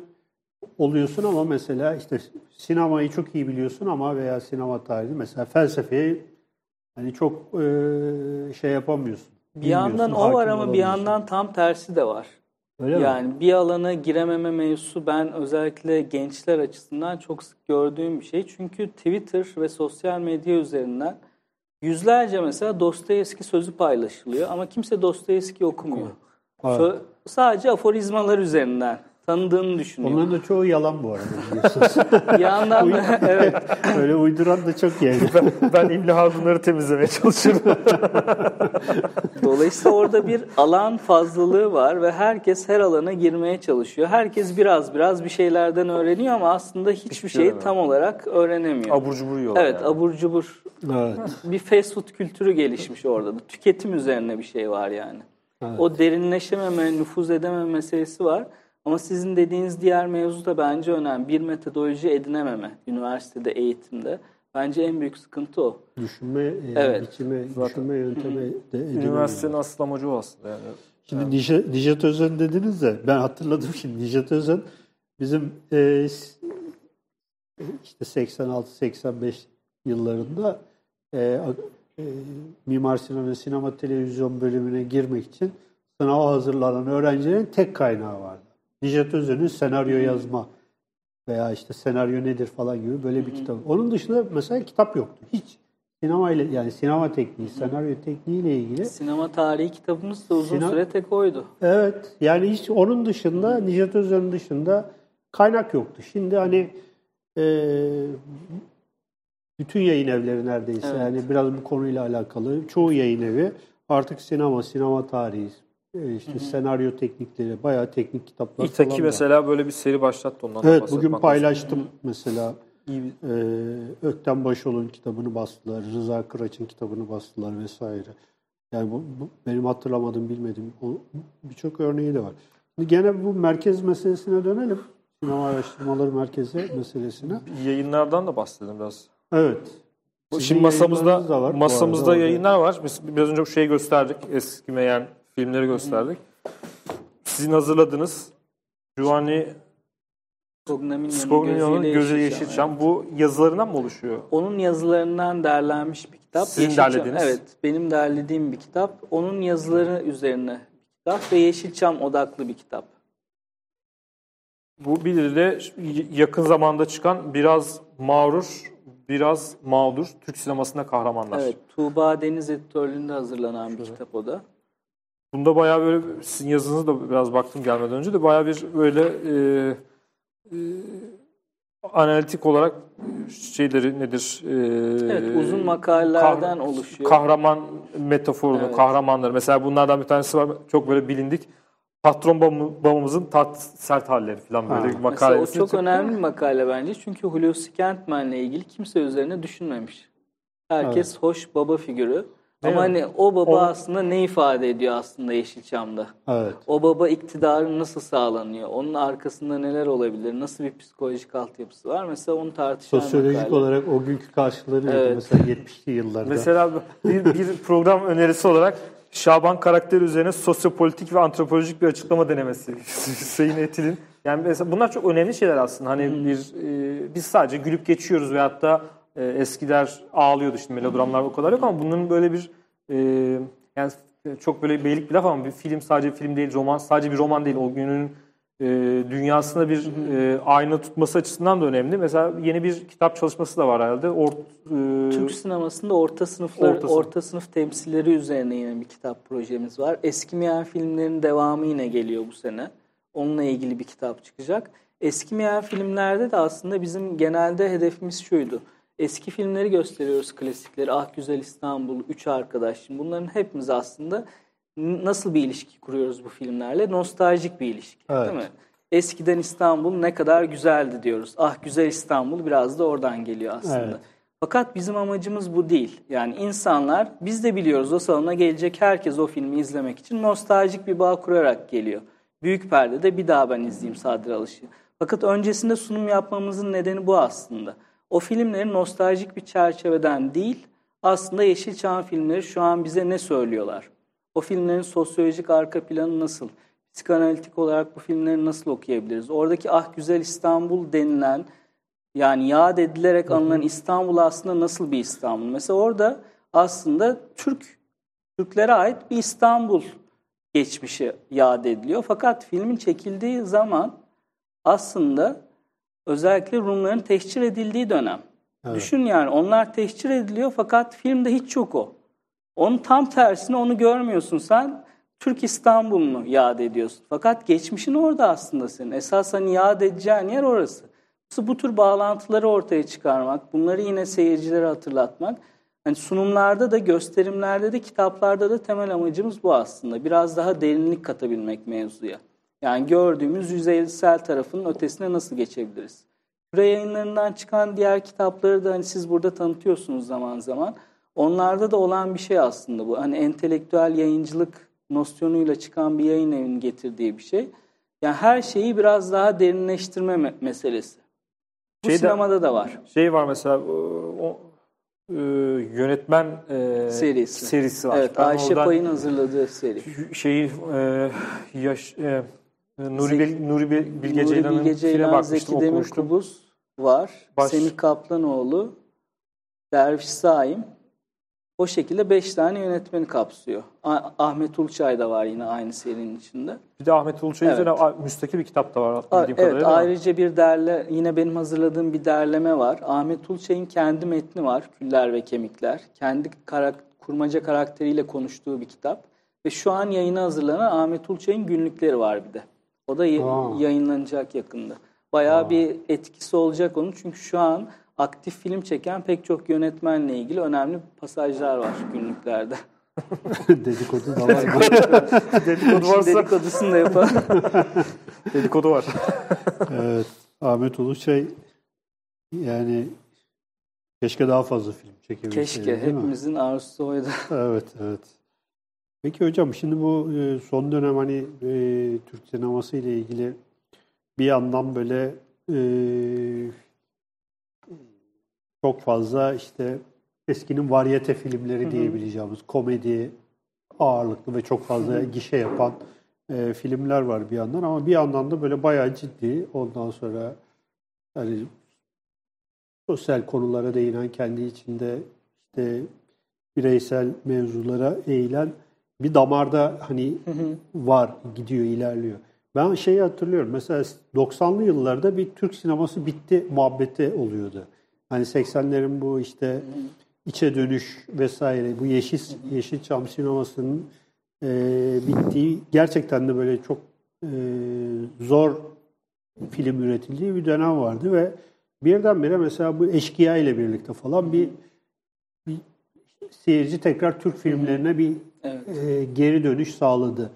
S1: oluyorsun ama mesela işte sinemayı çok iyi biliyorsun ama veya sinema tarihi mesela felsefeyi hani çok e, şey yapamıyorsun.
S2: Bir yandan o var ama bir yandan tam tersi de var.
S1: Öyle mi?
S2: Yani bir alana girememe mevzusu ben özellikle gençler açısından çok sık gördüğüm bir şey. Çünkü Twitter ve sosyal medya üzerinden yüzlerce mesela Dostoyevski sözü paylaşılıyor ama kimse Dostoyevski okumuyor.
S1: Evet.
S2: Sö- sadece aforizmalar üzerinden tanıdığını düşünüyor.
S1: Onların da çoğu yalan bu arada biliyorsunuz.
S2: Da evet
S1: Öyle uyduran da çok yani.
S3: ben imla bunları temizlemeye çalışıyorum.
S2: Dolayısıyla orada bir alan fazlalığı var ve herkes her alana girmeye çalışıyor. Herkes biraz biraz bir şeylerden öğreniyor ama aslında hiçbir şeyi
S3: öğrenemiyor.
S2: tam olarak öğrenemiyor.
S3: Abur cubur yiyorlar
S2: Evet,
S3: yani.
S2: abur cubur
S1: evet.
S2: bir fast food kültürü gelişmiş orada da. Tüketim üzerine bir şey var yani.
S1: Evet.
S2: O derinleşememe, nüfuz edememe meselesi var. Ama sizin dediğiniz diğer mevzu da bence önemli. Bir metodoloji edinememe üniversitede, eğitimde. Bence en büyük sıkıntı o.
S1: Düşünme e,
S2: Evet.
S1: biçimi, düşünme yöntemi de edinemiyor.
S3: Üniversitenin asıl amacı o aslında yani.
S1: Şimdi Nijat, Nijat Özen dediniz de ben hatırladım şimdi Nijat Özen bizim e, işte 86-85 yıllarında e, e, Mimar Sinan ve Sinema Televizyon bölümüne girmek için sınava hazırlanan öğrencilerin tek kaynağı vardı. Necdet Özer'in senaryo yazma veya işte senaryo nedir falan gibi böyle bir kitap. Onun dışında mesela kitap yoktu. Hiç sinema ile yani sinema tekniği, senaryo tekniği ile ilgili.
S2: Sinema tarihi kitabımız da uzun
S1: Sina-
S2: süre tek oydu.
S1: Evet. Yani hiç onun dışında Necdet Özer'in dışında kaynak yoktu. Şimdi hani e, bütün yayın evleri neredeyse
S2: Evet.
S1: yani biraz bu konuyla alakalı çoğu yayın evi artık sinema, sinema tarihi, e, işte senaryo teknikleri, bayağı teknik kitaplar
S3: İtaki
S1: falan var.
S3: mesela böyle bir seri başlattı ondan da
S1: Evet bugün
S3: lazım.
S1: paylaştım mesela.
S3: İyi
S1: Ee, Ökten Başoğlu'nun kitabını bastılar, Rıza Kıraç'ın kitabını bastılar vesaire. Yani bu, bu benim hatırlamadığım, bilmediğim birçok örneği de var. Şimdi gene bu merkez meselesine dönelim. Sinema Araştırmaları Merkezi meselesine.
S3: Yayınlardan da bahsedelim biraz.
S1: Evet.
S3: Bu
S1: Sizin
S3: Şimdi masamızda
S1: var bu
S3: masamızda yayınlar var. Biz biraz önce şeyi gösterdik. Eskimeyen filmleri gösterdik. Sizin hazırladığınız Giovanni
S2: Scognamignon'un Gözüyle
S3: Gözü
S2: Yeşilçam.
S3: Yeşilçam. Bu yazılarından mı oluşuyor?
S2: Onun yazılarından derlenmiş bir kitap.
S3: Sizin
S2: Yeşilçam-
S3: derlediğiniz?
S2: Evet, benim derlediğim bir kitap. Onun yazıları üzerine bir kitap ve Yeşilçam odaklı bir kitap.
S3: Bu bir de yakın zamanda çıkan biraz mağrur, biraz mağdur Türk sinemasında kahramanlar.
S2: Evet, Tuğba Deniz editörlüğünde hazırlanan bir kitap o da.
S3: Bunda bayağı böyle sizin yazınızı da biraz baktım gelmeden önce de bayağı bir böyle e, e, analitik olarak şeyleri nedir? E,
S2: Evet, uzun makalelerden
S3: kah-
S2: oluşuyor.
S3: Kahraman metaforunu,
S2: Evet.
S3: kahramanları. Mesela bunlardan bir tanesi var çok böyle bilindik. Patron babamı- babamızın tat sert halleri falan böyle
S1: Ha.
S3: bir makale.
S2: Mesela o çok önemli bir makale bence. Çünkü Hulusi Kentmen'le ilgili kimse üzerine düşünmemiş. Herkes hoş baba figürü.
S3: Değil
S2: Ama
S3: mi?
S2: hani o baba
S3: O-
S2: aslında ne ifade ediyor aslında Yeşilçam'da?
S1: Evet.
S2: O baba iktidarı nasıl sağlanıyor? Onun arkasında neler olabilir? Nasıl bir psikolojik altyapısı var? Mesela onu tartışan
S1: Sosyolojik
S2: makale.
S1: olarak o günkü karşıları?
S2: Evet.
S1: Mesela 70'li yıllarda.
S3: Mesela bir, bir program önerisi olarak Şaban karakteri üzerine sosyopolitik ve antropolojik bir açıklama denemesi. Hüseyin Etil'in. Yani mesela bunlar çok önemli şeyler aslında. Hani bir e, biz sadece gülüp geçiyoruz veyahut da e, eskiler ağlıyordu işte melodramlar o kadar yok ama bunun böyle bir e, yani çok böyle beylik bir laf ama bir film sadece film değil, roman sadece bir roman değil. O günün e, dünyasında bir e, ayna tutması açısından da önemli. Mesela yeni bir kitap çalışması da var herhalde. Ort, e,
S2: Türk sinemasında orta sınıflar,
S3: Orta
S2: orta,
S3: sınıf.
S2: sınıf temsilleri üzerine yine bir kitap projemiz var. Eskimeyen filmlerin devamı yine geliyor bu sene. Onunla ilgili bir kitap çıkacak. Eskimeyen filmlerde de aslında bizim genelde hedefimiz şuydu. Eski filmleri gösteriyoruz klasikleri. Ah Güzel İstanbul, Üç Arkadaş. Şimdi bunların hepimiz aslında nasıl bir ilişki kuruyoruz bu filmlerle? Nostaljik bir ilişki
S1: Evet.
S2: değil mi? Eskiden İstanbul ne kadar güzeldi diyoruz. Ah Güzel İstanbul biraz da oradan geliyor aslında.
S1: Evet.
S2: Fakat bizim amacımız bu değil. Yani insanlar biz de biliyoruz o salona gelecek herkes o filmi izlemek için nostaljik bir bağ kurarak geliyor. Büyük perdede bir daha ben izleyeyim Sadri Alış'ı. Fakat öncesinde sunum yapmamızın nedeni bu aslında. O filmleri nostaljik bir çerçeveden değil, aslında Yeşilçam filmleri şu an bize ne söylüyorlar? O filmlerin sosyolojik arka planı nasıl? Psikanalitik olarak bu filmleri nasıl okuyabiliriz? Oradaki Ah Güzel İstanbul denilen yani yad edilerek anılan İstanbul aslında nasıl bir İstanbul? Mesela orada aslında Türk Türklere ait bir İstanbul geçmişi yad ediliyor. Fakat filmin çekildiği zaman aslında özellikle Rumların tehcir edildiği dönem. Düşün yani onlar tehcir ediliyor fakat filmde hiç yok o. Onun tam tersine onu görmüyorsun sen. Türk İstanbul'unu yad ediyorsun. Fakat geçmişin orada aslında senin. Esas hani yad edeceğin yer orası. Bu tür bağlantıları ortaya çıkarmak, bunları yine seyircilere hatırlatmak. Hani sunumlarda da, gösterimlerde de, kitaplarda da temel amacımız bu aslında. Biraz daha derinlik katabilmek mevzuya. Yani gördüğümüz yüzeysel tarafının ötesine nasıl geçebiliriz? Küre yayınlarından çıkan diğer kitapları da hani siz burada tanıtıyorsunuz zaman zaman. Onlarda da olan bir şey aslında bu. Hani entelektüel yayıncılık nosyonuyla çıkan bir yayın evinin getirdiği bir şey. Yani her şeyi biraz daha derinleştirme me- meselesi. Bu
S3: Şeyde-
S2: sinemada da var.
S3: Şey var mesela o, e, yönetmen e,
S2: Serisi.
S3: serisi var.
S2: Evet,
S3: Ben
S2: Ayşe
S3: oradan
S2: Pay'ın hazırladığı seri.
S3: şeyi e, yaş, e, Nuri, Bil, Nuri Bil- Bilge
S2: Nuri
S3: Ceylan'ın
S2: Bilge Ceylan,
S3: bakmıştım,
S2: Zeki. Demirkubuz var.
S3: Baş-
S2: Semih Kaplanoğlu, Derviş Saim. O şekilde 5 tane yönetmeni kapsıyor. Ah- Ahmet Ulçay da var yine aynı serinin içinde.
S3: Bir de Ahmet Uluçay
S2: Evet.
S3: üzerine müstakil bir kitap da var bildiğim
S2: Evet
S3: kadarıyla.
S2: ayrıca bir derle yine benim hazırladığım bir derleme var. Ahmet Ulçay'ın kendi metni var. Küller ve Kemikler. Kendi karak kurmaca karakteriyle konuştuğu bir kitap. Ve şu an yayına hazırlanan Ahmet Ulçay'ın günlükleri var bir de. O da ya-
S1: Aa.
S2: yayınlanacak yakında. Bayağı bir etkisi olacak onun. Çünkü şu an aktif film çeken pek çok yönetmenle ilgili önemli pasajlar var günlüklerde.
S1: Dedikodu da var.
S3: Dedikodu varsa
S2: dedikodusunu da yapalım.
S3: dedikodu var.
S1: evet. Ahmet Uluçay yani keşke daha fazla film çekebilseydi
S2: Keşke
S1: değil mi?
S2: hepimizin arzusu oydu.
S1: Evet, evet. Peki hocam şimdi bu e, son dönem hani e, Türk sineması ile ilgili bir yandan böyle e, çok fazla işte eskinin varyete filmleri diyebileceğimiz komedi ağırlıklı ve çok fazla gişe yapan e, filmler var bir yandan. Ama bir yandan da böyle bayağı ciddi ondan sonra hani sosyal konulara değinen kendi içinde işte bireysel mevzulara eğilen bir damarda hani var, gidiyor, ilerliyor. Ben şeyi hatırlıyorum. Mesela 90'lı yıllarda bir Türk sineması bitti muhabbeti oluyordu. Hani 80'lerin bu işte içe dönüş vesaire bu yeşil Yeşilçam sinemasının e, bittiği gerçekten de böyle çok e, zor film üretildiği bir dönem vardı ve birdenbire mesela bu eşkıya ile birlikte falan bir, bir seyirci tekrar Türk filmlerine bir
S2: Evet.
S1: e, geri dönüş sağladı.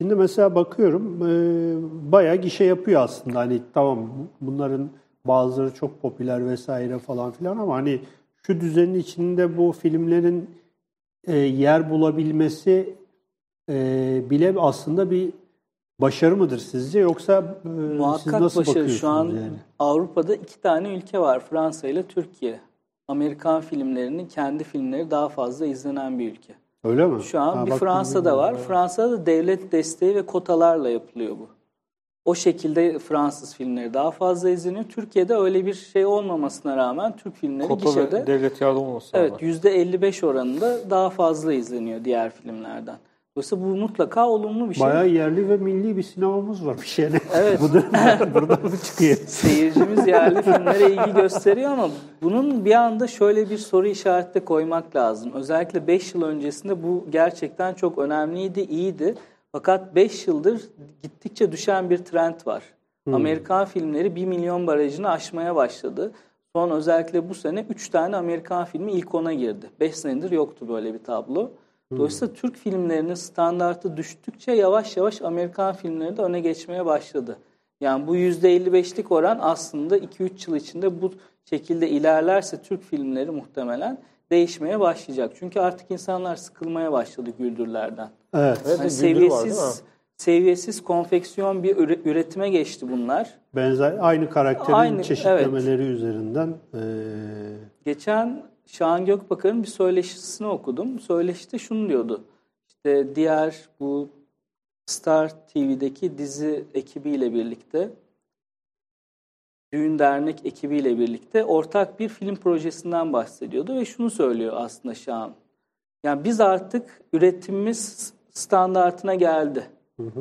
S1: Şimdi mesela bakıyorum e, bayağı gişe yapıyor aslında. Hani tamam bunların bazıları çok popüler vesaire falan filan ama hani şu düzenin içinde bu filmlerin e, yer bulabilmesi e, bile aslında bir başarı mıdır sizce yoksa e, siz
S2: Muhakkak
S1: nasıl
S2: başarı.
S1: bakıyorsunuz
S2: Şu an
S1: yani?
S2: Avrupa'da iki tane ülke var. Fransa ile Türkiye. Amerikan filmlerinin kendi filmleri daha fazla izlenen bir ülke.
S1: Öyle mi?
S2: Şu an
S1: Ha,
S2: bir
S1: bak,
S2: Fransa'da var. Fransa'da da devlet desteği ve kotalarla yapılıyor bu. O şekilde Fransız filmleri daha fazla izleniyor. Türkiye'de öyle bir şey olmamasına rağmen Türk filmleri
S3: Kota
S2: gişede
S3: devlet yardım olması
S2: evet
S3: lazım.
S2: %55 oranında daha fazla izleniyor diğer filmlerden. Dolayısıyla bu mutlaka olumlu bir şey.
S1: Bayağı yerli ve milli bir sinemamız var bir şey.
S2: Evet.
S1: Bu da buradan mı çıkıyor?
S2: Seyircimiz yerli filmlere ilgi gösteriyor ama bunun bir anda şöyle bir soru işareti de koymak lazım. Özellikle 5 yıl öncesinde bu gerçekten çok önemliydi, iyiydi. Fakat 5 yıldır gittikçe düşen bir trend var. Amerikan filmleri 1 milyon barajını aşmaya başladı. Son özellikle bu sene 3 tane Amerikan filmi ilk ona girdi. 5 senedir yoktu böyle bir tablo. Dolayısıyla Türk filmlerinin standartı düştükçe yavaş yavaş Amerikan filmleri de öne geçmeye başladı. Yani bu %55'lik oran aslında 2-3 yıl içinde bu şekilde ilerlerse Türk filmleri muhtemelen değişmeye başlayacak. Çünkü artık insanlar sıkılmaya başladı güldürlerden.
S1: Evet.
S3: Evet,
S2: Yani
S3: bir güldür var,
S2: seviyesiz seviyesiz konfeksiyon bir üre- üretime geçti bunlar.
S1: Benzer aynı karakterin
S2: Aynı,
S1: çeşitlemeleri üzerinden e,
S2: Geçen Şahan Gökbakar'ın bir söyleşisini okudum. Söyleşide şunu diyordu. İşte diğer bu Star TV'deki dizi ekibiyle birlikte Düğün Dernek ekibiyle birlikte ortak bir film projesinden bahsediyordu ve şunu söylüyor aslında Şahan. Yani biz artık üretimimiz standartına geldi.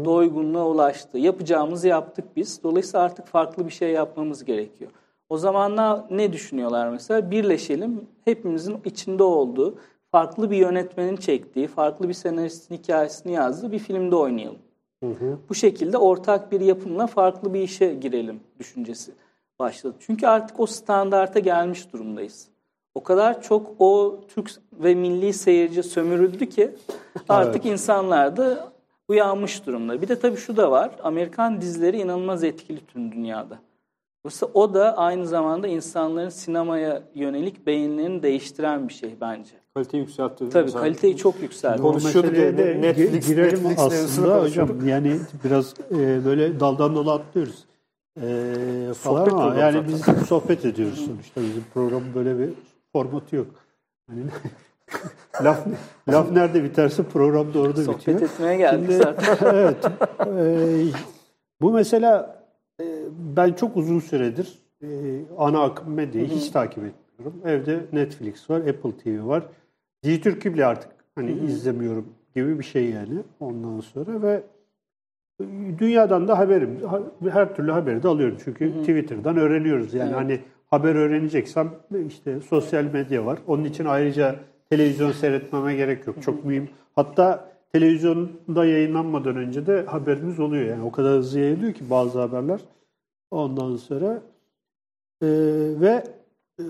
S2: Doygunluğa ulaştı. Yapacağımızı yaptık biz. Dolayısıyla artık farklı bir şey yapmamız gerekiyor. O zamanlar ne düşünüyorlar mesela? Birleşelim, hepimizin içinde olduğu, farklı bir yönetmenin çektiği, farklı bir senaristin hikayesini yazdığı bir filmde oynayalım. Bu şekilde ortak bir yapımla farklı bir işe girelim düşüncesi başladı. Çünkü artık o standarta gelmiş durumdayız. O kadar çok o Türk ve milli seyirci sömürüldü ki artık insanlar da uyanmış durumda. Bir de tabii şu da var. Amerikan dizileri inanılmaz etkili tüm dünyada. Dolayısıyla o da aynı zamanda insanların sinemaya yönelik beğenilerini değiştiren bir şey bence.
S3: Kaliteyi yükseltti.
S2: Tabii
S3: Mesela.
S2: kaliteyi çok yükseltti.
S3: Konuşuyorduk ya,
S1: de
S3: Netflix-
S1: gi- girelim
S3: Netflix
S1: aslında hocam. Yani biraz e, böyle daldan dala atlıyoruz. E, falan
S3: Sohbet
S1: ama yani
S3: zaten.
S1: biz sohbet ediyoruz sonuçta. Bizim programın böyle bir formatı yok. Hani laf laf nerede biterse program da orada
S2: Sohbet
S1: bitiyor.
S2: etmeye geldik
S1: Şimdi-
S2: zaten.
S1: evet. E, bu mesela ben çok uzun süredir e, ana akım medyayı hiç takip etmiyorum. Evde Netflix var, Apple TV var. Dijitürk bile artık hani izlemiyorum gibi bir şey yani ondan sonra ve dünyadan da haberim her türlü haberi de alıyorum çünkü Twitter'dan öğreniyoruz yani
S2: Evet.
S1: hani haber öğreneceksem işte sosyal medya var. Onun için ayrıca televizyon seyretmeme gerek yok. Çok mühim. Hatta televizyonda yayınlanmadan önce de haberimiz oluyor yani o kadar hızlı yayılıyor ki bazı haberler. Ondan sonra e, ve e,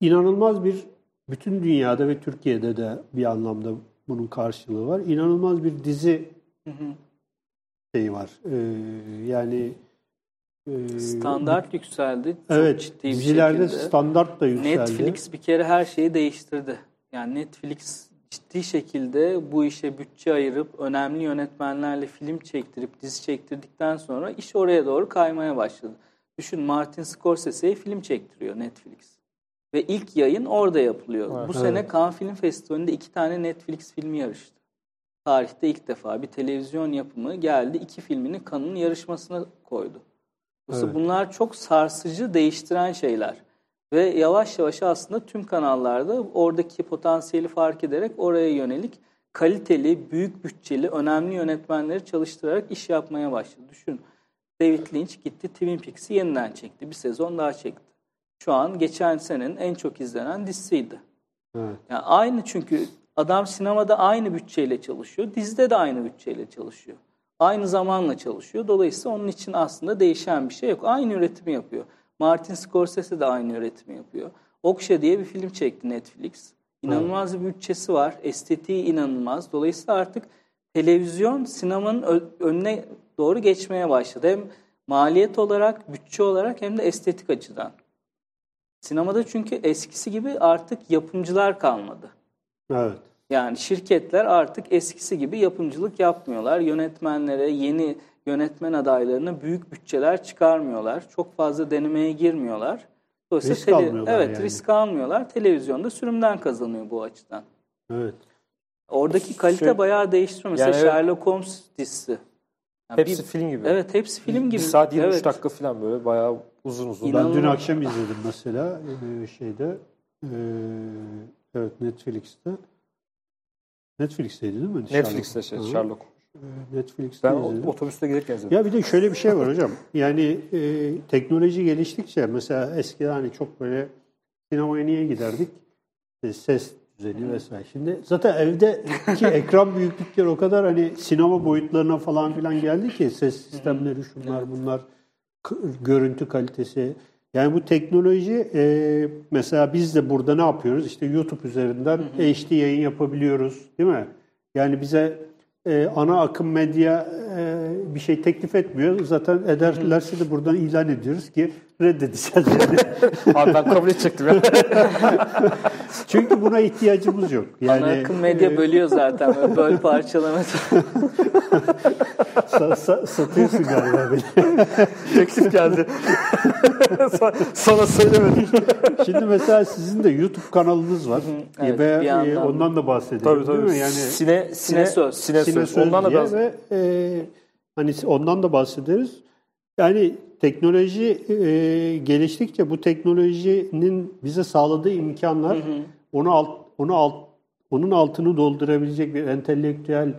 S1: inanılmaz bir bütün dünyada ve Türkiye'de de bir anlamda bunun karşılığı var. İnanılmaz bir dizi
S2: Hı hı.
S1: şeyi var. E, yani e,
S2: Standart yükseldi. Çok
S1: evet
S2: ciddi bir
S1: dizilerde
S2: şekilde.
S1: standart da yükseldi.
S2: Netflix bir kere her şeyi değiştirdi. Yani Netflix ciddi şekilde bu işe bütçe ayırıp önemli yönetmenlerle film çektirip dizi çektirdikten sonra iş oraya doğru kaymaya başladı. Düşün Martin Scorsese'ye film çektiriyor Netflix. Ve ilk yayın orada yapılıyor.
S3: Evet.
S2: bu sene
S1: Evet.
S2: Cannes Film Festivali'nde iki tane Netflix filmi yarıştı. Tarihte ilk defa bir televizyon yapımı geldi iki filmini Cannes'ın yarışmasına koydu.
S1: Evet.
S2: Bunlar çok sarsıcı, değiştiren şeyler. Ve yavaş yavaş aslında tüm kanallarda oradaki potansiyeli fark ederek oraya yönelik kaliteli, büyük bütçeli, önemli yönetmenleri çalıştırarak iş yapmaya başladı. Düşün, David Lynch gitti Twin Peaks'i yeniden çekti. Bir sezon daha çekti. Şu an geçen senenin en çok izlenen dizisiydi.
S1: Evet.
S2: Yani aynı çünkü adam sinemada aynı bütçeyle çalışıyor, dizide de aynı bütçeyle çalışıyor. Aynı zamanla çalışıyor. Dolayısıyla onun için aslında değişen bir şey yok. Aynı üretimi yapıyor. Martin Scorsese de aynı üretimi yapıyor. Okşa diye bir film çekti Netflix. İnanılmaz bir bütçesi var. Estetiği inanılmaz. Dolayısıyla artık televizyon sinemanın önüne doğru geçmeye başladı. Hem maliyet olarak, bütçe olarak hem de estetik açıdan. Sinemada çünkü eskisi gibi artık yapımcılar kalmadı.
S1: Evet.
S2: Yani şirketler artık eskisi gibi yapımcılık yapmıyorlar. Yönetmenlere, yeni yönetmen adaylarına büyük bütçeler çıkarmıyorlar. Çok fazla denemeye girmiyorlar. Dolayısıyla
S1: Risk almıyorlar
S2: Evet,
S1: yani.
S2: risk almıyorlar. Televizyonda sürümden kazanıyor bu açıdan.
S1: Evet.
S2: Oradaki kalite
S3: Şey-
S2: bayağı değiştiriyor. Mesela
S3: Yani.
S2: Sherlock Holmes dizisi. Yani
S3: Hepsi
S2: bir-
S3: film gibi.
S2: Evet, hepsi film gibi.
S3: Bir saat 23
S2: evet.
S3: dakika falan böyle bayağı uzun uzun.
S2: İnan-
S1: Ben dün
S2: İnanılmaz.
S1: akşam izledim mesela e, şeyde e, evet Netflix'te Netflix'teydi değil mi?
S3: Netflix'te şey,
S1: Hı.
S3: Sherlock.
S1: Netflix'te
S3: Ben
S1: izledim.
S3: otobüste gelirken izledim.
S1: Ya bir de şöyle bir şey var hocam. Yani e, teknoloji geliştikçe mesela eskiden hani çok böyle sinemaya niye giderdik? E, ses düzeni vesaire. Şimdi zaten evdeki ekran büyüklükleri o kadar hani sinema boyutlarına falan filan geldi ki ses sistemleri şunlar bunlar görüntü kalitesi. Yani bu teknoloji e, mesela biz de burada ne yapıyoruz? İşte YouTube üzerinden HD yayın yapabiliyoruz değil mi? Yani bize e, ana akım medya e, bir şey teklif etmiyor. Zaten ederlerse de buradan ilan ediyoruz ki reddedeceğiz.
S3: Abi ben kabul edecektim ya.
S1: Çünkü buna ihtiyacımız yok. Yani
S2: Ana akım medya
S1: e,
S2: bölüyor zaten. Böyle böl parçalama.
S1: sa- sa- satıyorsun galiba beni.
S3: Teklif geldi. Sa- Sana söylemedim.
S1: Şimdi mesela sizin de YouTube kanalınız var.
S2: evet,
S1: Ve
S2: bir
S1: e, ondan da bahsedelim
S3: tabii
S1: değil
S3: tabii.
S1: mi? Yani
S3: Sine, sine,
S2: Sine söz.
S3: Sine,
S1: Sine
S3: söz.
S1: Söz
S3: Ondan da biraz
S1: ve e, hani ondan da bahsederiz. Yani teknoloji e, geliştikçe bu teknolojinin bize sağladığı imkanlar onu alt onu alt onun altını doldurabilecek bir entelektüel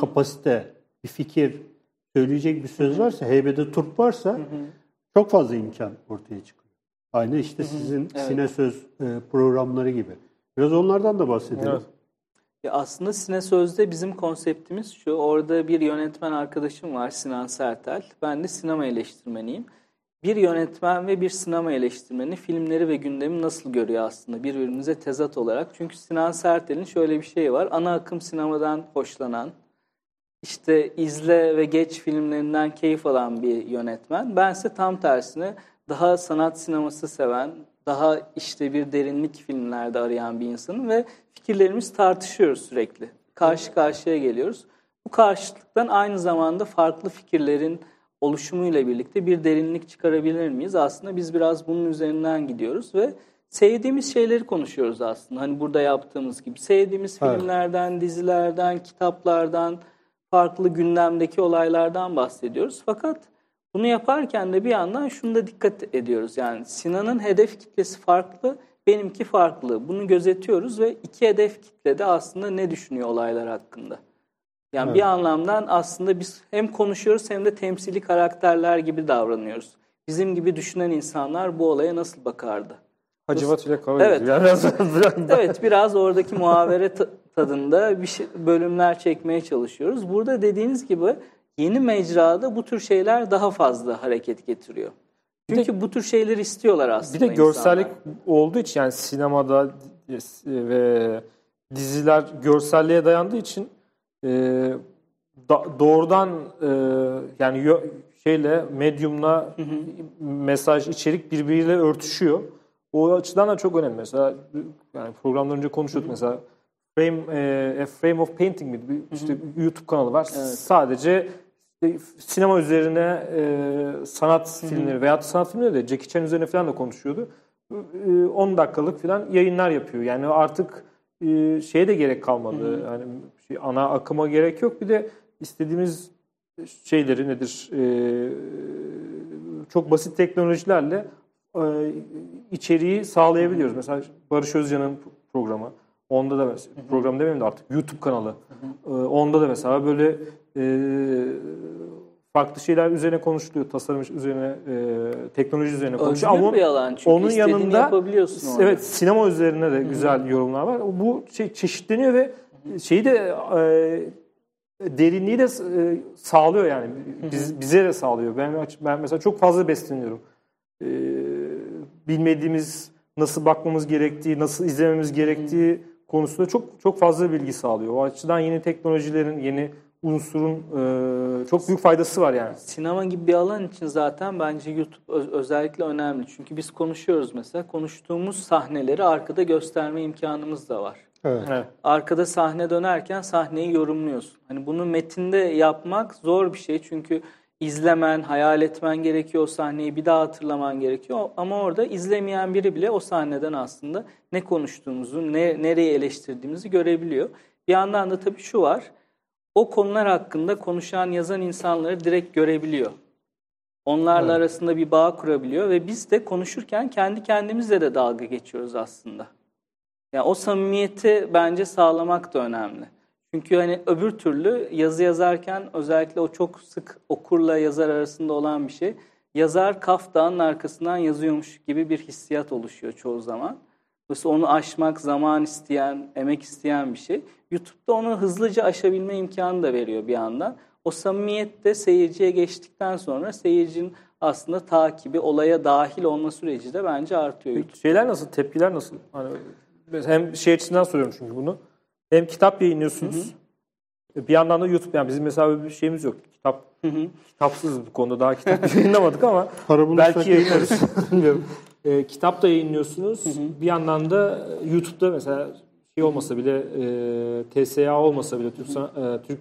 S1: kapasite, bir fikir, söyleyecek bir söz varsa, heybede turp varsa çok fazla imkan ortaya çıkıyor. Aynı işte sizin
S2: Evet.
S1: Sine Söz e, programları gibi. Biraz onlardan da bahsedelim.
S3: Evet.
S2: Ya aslında Sine Söz'de bizim konseptimiz şu. Orada bir yönetmen arkadaşım var Sinan Sertel. Ben de sinema eleştirmeniyim. Bir yönetmen ve bir sinema eleştirmeni filmleri ve gündemi nasıl görüyor aslında birbirimize tezat olarak. Çünkü Sinan Sertel'in şöyle bir şeyi var. Ana akım sinemadan hoşlanan, işte izle ve geç filmlerinden keyif alan bir yönetmen. Bense tam tersine daha sanat sineması seven, daha işte bir derinlik filmlerde arayan bir insanım ve fikirlerimiz tartışıyoruz sürekli. Karşı karşıya geliyoruz. Bu karşıtlıktan aynı zamanda farklı fikirlerin oluşumuyla birlikte bir derinlik çıkarabilir miyiz? Aslında biz biraz bunun üzerinden gidiyoruz ve sevdiğimiz şeyleri konuşuyoruz aslında. Hani burada yaptığımız gibi. Sevdiğimiz
S1: Evet.
S2: filmlerden, dizilerden, kitaplardan, farklı gündemdeki olaylardan bahsediyoruz. Fakat bunu yaparken de bir yandan şunu da dikkat ediyoruz. Yani Sinan'ın hedef kitlesi farklı, benimki farklı. Bunu gözetiyoruz ve iki hedef kitle de aslında ne düşünüyor olaylar hakkında. Yani
S1: Evet.
S2: bir anlamdan aslında biz hem konuşuyoruz hem de temsili karakterler gibi davranıyoruz. Bizim gibi düşünen insanlar bu olaya nasıl bakardı?
S3: Hacivat ile kavga
S2: Evet.
S3: Yani biraz, biraz
S2: Evet biraz oradaki muhavere ta- tadında bir şey, bölümler çekmeye çalışıyoruz. Burada dediğiniz gibi yeni mecrada bu tür şeyler daha fazla hareket getiriyor. Çünkü bu tür şeyler istiyorlar
S3: Bir
S2: aslında
S3: de görsellik
S2: insanlar.
S3: olduğu için yani sinemada e, ve diziler görselliğe dayandığı için e, da- doğrudan e, yani yo- şeyle medyumla mesaj içerik birbiriyle örtüşüyor. O açıdan da çok önemli. Mesela yani programdan önce konuşuyorduk mesela Frame e, A Frame of Painting mi? Bir işte YouTube kanalı var.
S2: Evet.
S3: Sadece sinema üzerine e, sanat filmleri veya sanat filmleri de Jackie Chan üzerine falan da konuşuyordu. E, 10 dakikalık falan yayınlar yapıyor. Yani artık e, şeye de gerek kalmadı. Yani şey, ana akıma gerek yok. Bir de istediğimiz şeyleri nedir? E, çok basit teknolojilerle e, içeriği sağlayabiliyoruz. Mesela Barış Özcan'ın programı. Onda da mesela, program demeyeyim de artık YouTube kanalı. E, onda da mesela böyle e, farklı şeyler üzerine konuşuluyor. Tasarım üzerine, e, teknoloji üzerine konuşuluyor.
S2: Özgür
S3: Ama
S2: bir alan çünkü
S3: onun yanında
S2: yapabiliyorsun orada.
S3: evet sinema üzerine de güzel yorumlar var. Bu şey çeşitleniyor ve şeyi de e, derinliği de e, sağlıyor yani. Biz, bize de sağlıyor. Ben ben mesela çok fazla besleniyorum. E, bilmediğimiz nasıl bakmamız gerektiği, nasıl izlememiz gerektiği konusunda çok çok fazla bilgi sağlıyor. O açıdan yeni teknolojilerin, yeni unsurun e, çok büyük faydası var yani.
S2: Sinema gibi bir alan için zaten bence YouTube öz- özellikle önemli. Çünkü biz konuşuyoruz mesela. Konuştuğumuz sahneleri arkada gösterme imkanımız da var.
S1: Evet.
S3: Evet.
S2: Arkada sahne dönerken sahneyi yorumluyorsun. Hani bunu metinde yapmak zor bir şey. Çünkü izlemen, hayal etmen gerekiyor o sahneyi bir daha hatırlaman gerekiyor. Ama orada izlemeyen biri bile o sahneden aslında ne konuştuğumuzu, ne nereyi eleştirdiğimizi görebiliyor. Bir yandan da tabii şu var. O konular hakkında konuşan, yazan insanları direkt görebiliyor. Onlarla
S1: Evet.
S2: arasında bir bağ kurabiliyor ve biz de konuşurken kendi kendimizle de dalga geçiyoruz aslında. Yani o samimiyeti bence sağlamak da önemli. Çünkü hani öbür türlü yazı yazarken özellikle o çok sık okurla yazar arasında olan bir şey. Yazar kaf dağının arkasından yazıyormuş gibi bir hissiyat oluşuyor çoğu zaman. Dolayısıyla onu aşmak zaman isteyen, emek isteyen bir şey. YouTube'da onu hızlıca aşabilme imkanı da veriyor bir yandan. O samimiyet de seyirciye geçtikten sonra seyircinin aslında takibi, olaya dahil olma süreci de bence artıyor YouTube.
S3: Şeyler nasıl, tepkiler nasıl? Hani hem şey açısından soruyorum çünkü bunu. Hem kitap yayınlıyorsunuz. Bir yandan da YouTube yani bizim mesela bir şeyimiz yok. Kitap
S2: Hı hı.
S3: kitapsız bu konuda daha kitap yayınlamadık ama belki yayınlarız. Ee, kitap da yayınlıyorsunuz. Bir yandan da YouTube'da mesela şey olmasa bile e, TSA olmasa bile Türk, San- e, Türk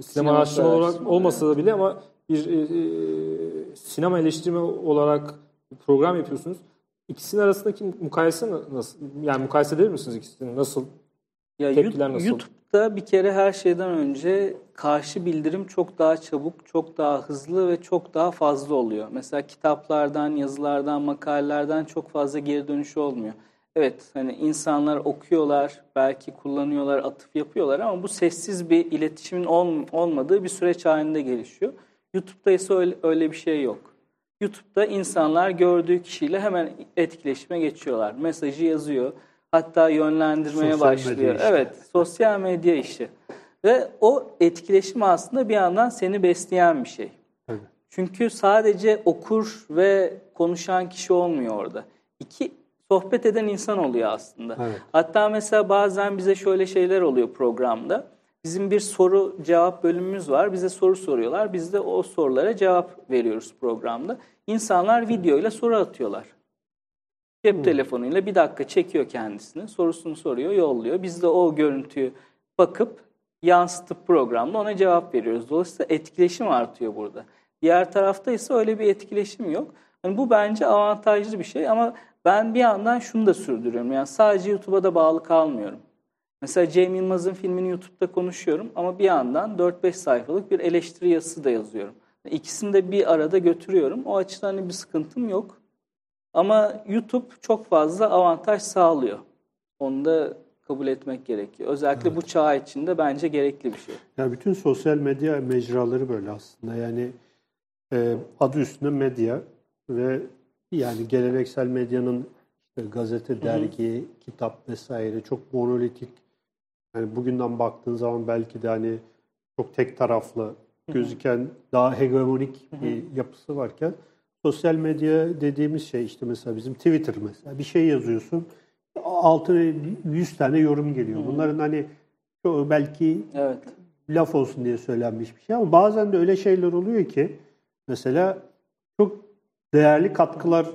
S3: Sinema
S2: Sinema
S3: Araştırma olarak olmasa da bile ama bir e, e, sinema eleştirme olarak program yapıyorsunuz. İkisinin arasındaki mukayese na- nasıl? Yani mukayese eder misiniz ikisini? Nasıl?
S2: Ya
S3: Tepkiler nasıl?
S2: YouTube'da bir kere her şeyden önce karşı bildirim çok daha çabuk, çok daha hızlı ve çok daha fazla oluyor. Mesela kitaplardan, yazılardan, makalelerden çok fazla geri dönüşü olmuyor. Evet hani insanlar okuyorlar, belki kullanıyorlar, atıf yapıyorlar ama bu sessiz bir iletişimin ol- olmadığı bir süreç halinde gelişiyor. YouTube'da ise öyle, öyle bir şey yok. YouTube'da insanlar gördüğü kişiyle hemen etkileşime geçiyorlar. Mesajı yazıyor. Hatta yönlendirmeye
S1: Sosyal medya
S2: başlıyor.
S1: işte.
S2: Evet, sosyal medya işi. Ve o etkileşim aslında bir yandan seni besleyen bir şey.
S1: Tabii.
S2: Çünkü sadece okur ve konuşan kişi olmuyor orada. İki sohbet eden insan oluyor aslında.
S1: Evet.
S2: Hatta mesela bazen bize şöyle şeyler oluyor programda. Bizim bir soru cevap bölümümüz var. Bize soru soruyorlar. Biz de o sorulara cevap veriyoruz programda. İnsanlar videoyla soru atıyorlar. Cep telefonuyla bir dakika çekiyor kendisini. Sorusunu soruyor, yolluyor. Biz de o görüntüyü bakıp yansıtıp programda ona cevap veriyoruz. Dolayısıyla etkileşim artıyor burada. Diğer tarafta ise öyle bir etkileşim yok. Yani bu bence avantajlı bir şey ama ben bir yandan şunu da sürdürüyorum. Yani sadece YouTube'a da bağlı kalmıyorum. Mesela Cem Yılmaz'ın filmini YouTube'da konuşuyorum ama bir yandan 4-5 sayfalık bir eleştiri yazısı da yazıyorum. İkisini de bir arada götürüyorum. O açıdan hani bir sıkıntım yok. Ama YouTube çok fazla avantaj sağlıyor. Onu da kabul etmek gerekiyor. Özellikle bu çağ içinde bence gerekli bir şey.
S1: Ya bütün sosyal medya mecraları böyle aslında. Yani e, adı üstünde medya ve yani geleneksel medyanın işte gazete, dergi, kitap vesaire çok monolitik. Yani bugünden baktığın zaman belki de hani çok tek taraflı gözüken daha hegemonik bir yapısı varken sosyal medya dediğimiz şey işte mesela bizim Twitter mesela bir şey yazıyorsun altına 100 tane yorum geliyor. Bunların hani belki
S2: Evet.
S1: laf olsun diye söylenmiş bir şey ama bazen de öyle şeyler oluyor ki mesela çok değerli katkılar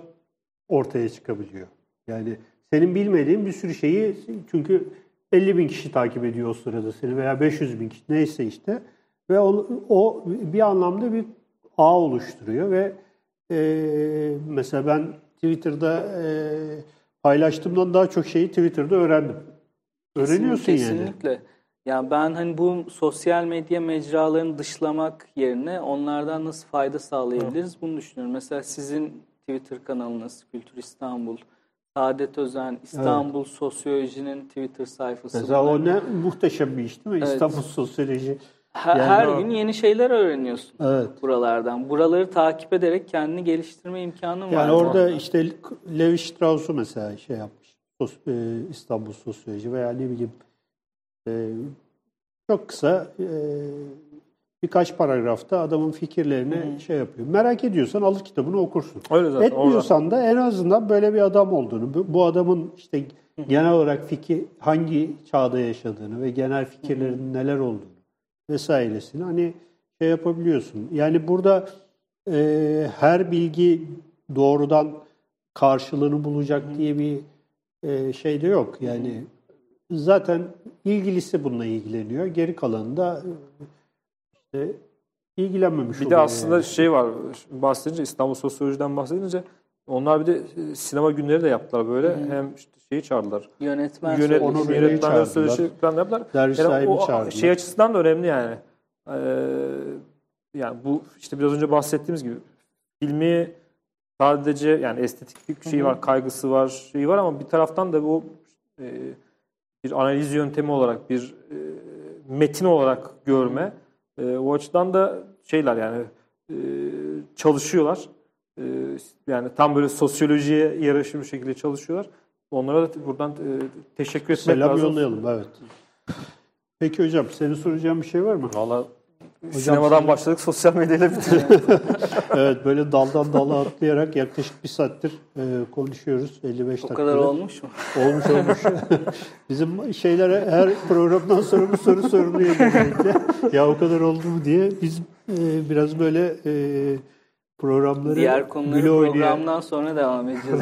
S1: ortaya çıkabiliyor. Yani senin bilmediğin bir sürü şeyi çünkü 50 bin kişi takip ediyor o sırada seni veya 500 bin kişi neyse işte ve o, o bir anlamda bir ağ oluşturuyor ve e, mesela ben Twitter'da e, paylaştığımdan daha çok şeyi Twitter'da öğrendim. Öğreniyorsun yani.
S2: Kesinlikle. Yani ben hani bu sosyal medya mecralarını dışlamak yerine onlardan nasıl fayda sağlayabiliriz bunu düşünüyorum. Mesela sizin Twitter kanalınız Kültür İstanbul, Saadet Özen, İstanbul Sosyoloji'nin Twitter sayfası.
S1: Mesela o ne muhteşem bir iş değil mi?
S2: Evet.
S1: İstanbul Sosyoloji.
S2: Her,
S1: Yani
S2: her
S1: o-
S2: gün yeni şeyler öğreniyorsun
S1: Evet.
S2: buralardan. Buraları takip ederek kendini geliştirme imkanın var.
S1: Yani orada işte Levi Strauss'u mesela şey yapmış. Sos- e, İstanbul Sosyoloji veya ne bileyim e, çok kısa e, birkaç paragrafta adamın fikirlerini şey yapıyor. Merak ediyorsan alır kitabını okursun.
S3: Öyle zaten.
S1: Etmiyorsan da en azından böyle bir adam olduğunu, bu- bu adamın işte genel olarak fikir hangi çağda yaşadığını ve genel fikirlerinin neler olduğunu vesairesini hani şey yapabiliyorsun. Yani burada e, her bilgi doğrudan karşılığını bulacak diye bir e, şey de yok. Yani zaten ilgilisi bununla ilgileniyor. Geri kalanı da e, işte ilgilenmemiş
S3: Bir de
S1: oluyor
S3: aslında
S1: yani.
S3: şey var, bahsedince İstanbul Sosyoloji'den bahsedince onlar bir de e, sinema günleri de yaptılar böyle. Hem işte şeyi çağırdılar.
S2: yönetmen
S3: Yönet.
S1: Onu
S3: yönetmenler
S1: çağırdılar.
S3: söyleşi falan yaptılar.
S1: Dergi
S3: Yani
S1: sahibi
S3: o
S1: çağırdılar.
S3: şey açısından da önemli yani. Ee, yani bu işte biraz önce bahsettiğimiz gibi filmi sadece yani estetik bir şey var, kaygısı var, şeyi var ama bir taraftan da bu e, bir analiz yöntemi olarak, bir e, metin olarak görme. E, o açıdan da şeyler yani e, çalışıyorlar. E, yani tam böyle sosyolojiye yaraşır bir şekilde çalışıyorlar. Onlara da buradan e, teşekkür etmek
S1: Selam
S3: lazım.
S1: yollayalım evet. Peki hocam senin soracağın bir şey var mı?
S3: Valla sinemadan
S1: size-
S3: başladık sosyal medyayla bitirdik.
S1: evet böyle daldan dala atlayarak yaklaşık bir saattir e, konuşuyoruz. 55
S2: O
S1: dakika.
S2: kadar olmuş mu?
S1: Olmuş olmuş. Bizim şeylere her programdan sonra bu soru soruluyor ya o kadar oldu mu diye biz e, biraz böyle e, programları
S2: Diğer konuları
S1: güle oynaya,
S2: programdan sonra devam edeceğiz.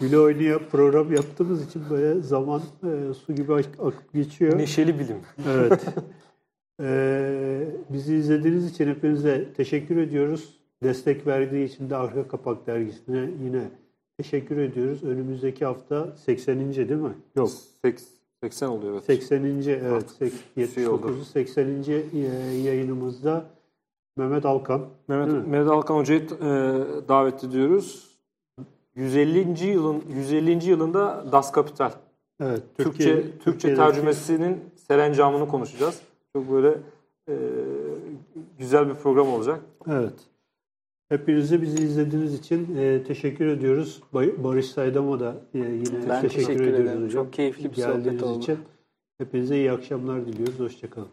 S1: güle oynaya program yaptığımız için böyle zaman e, su gibi ak- akıp geçiyor.
S3: Neşeli bilim.
S1: Evet. Ee, bizi izlediğiniz için hepinize teşekkür ediyoruz. Destek verdiği için de Arka Kapak Dergisi'ne yine teşekkür ediyoruz. Önümüzdeki hafta 80. değil mi? Yok.
S3: 80 oluyor evet.
S1: 80. evet. sek-
S3: şey oldu.
S1: 79. 80. y- yayınımızda Mehmet Alkan.
S3: Mehmet, Mehmet Alkan Hoca'yı e, davet ediyoruz. 150. yılın 150. yılında Das Kapital.
S1: Evet.
S3: Türkçe Türkçe
S1: Türkiye'deki-
S3: tercümesinin serencamını konuşacağız. Çok böyle e, güzel bir program olacak.
S1: Evet. Hepinize bizi izlediğiniz için e, teşekkür ediyoruz. Bay- Barış Saydam'a da e, yine
S2: Ben
S1: teşekkür,
S2: teşekkür
S1: ediyoruz
S2: ederim.
S1: hocam.
S2: Çok keyifli bir sohbet
S1: Geldiğiniz
S2: oldu.
S1: için. Hepinize iyi akşamlar diliyoruz. Hoşçakalın.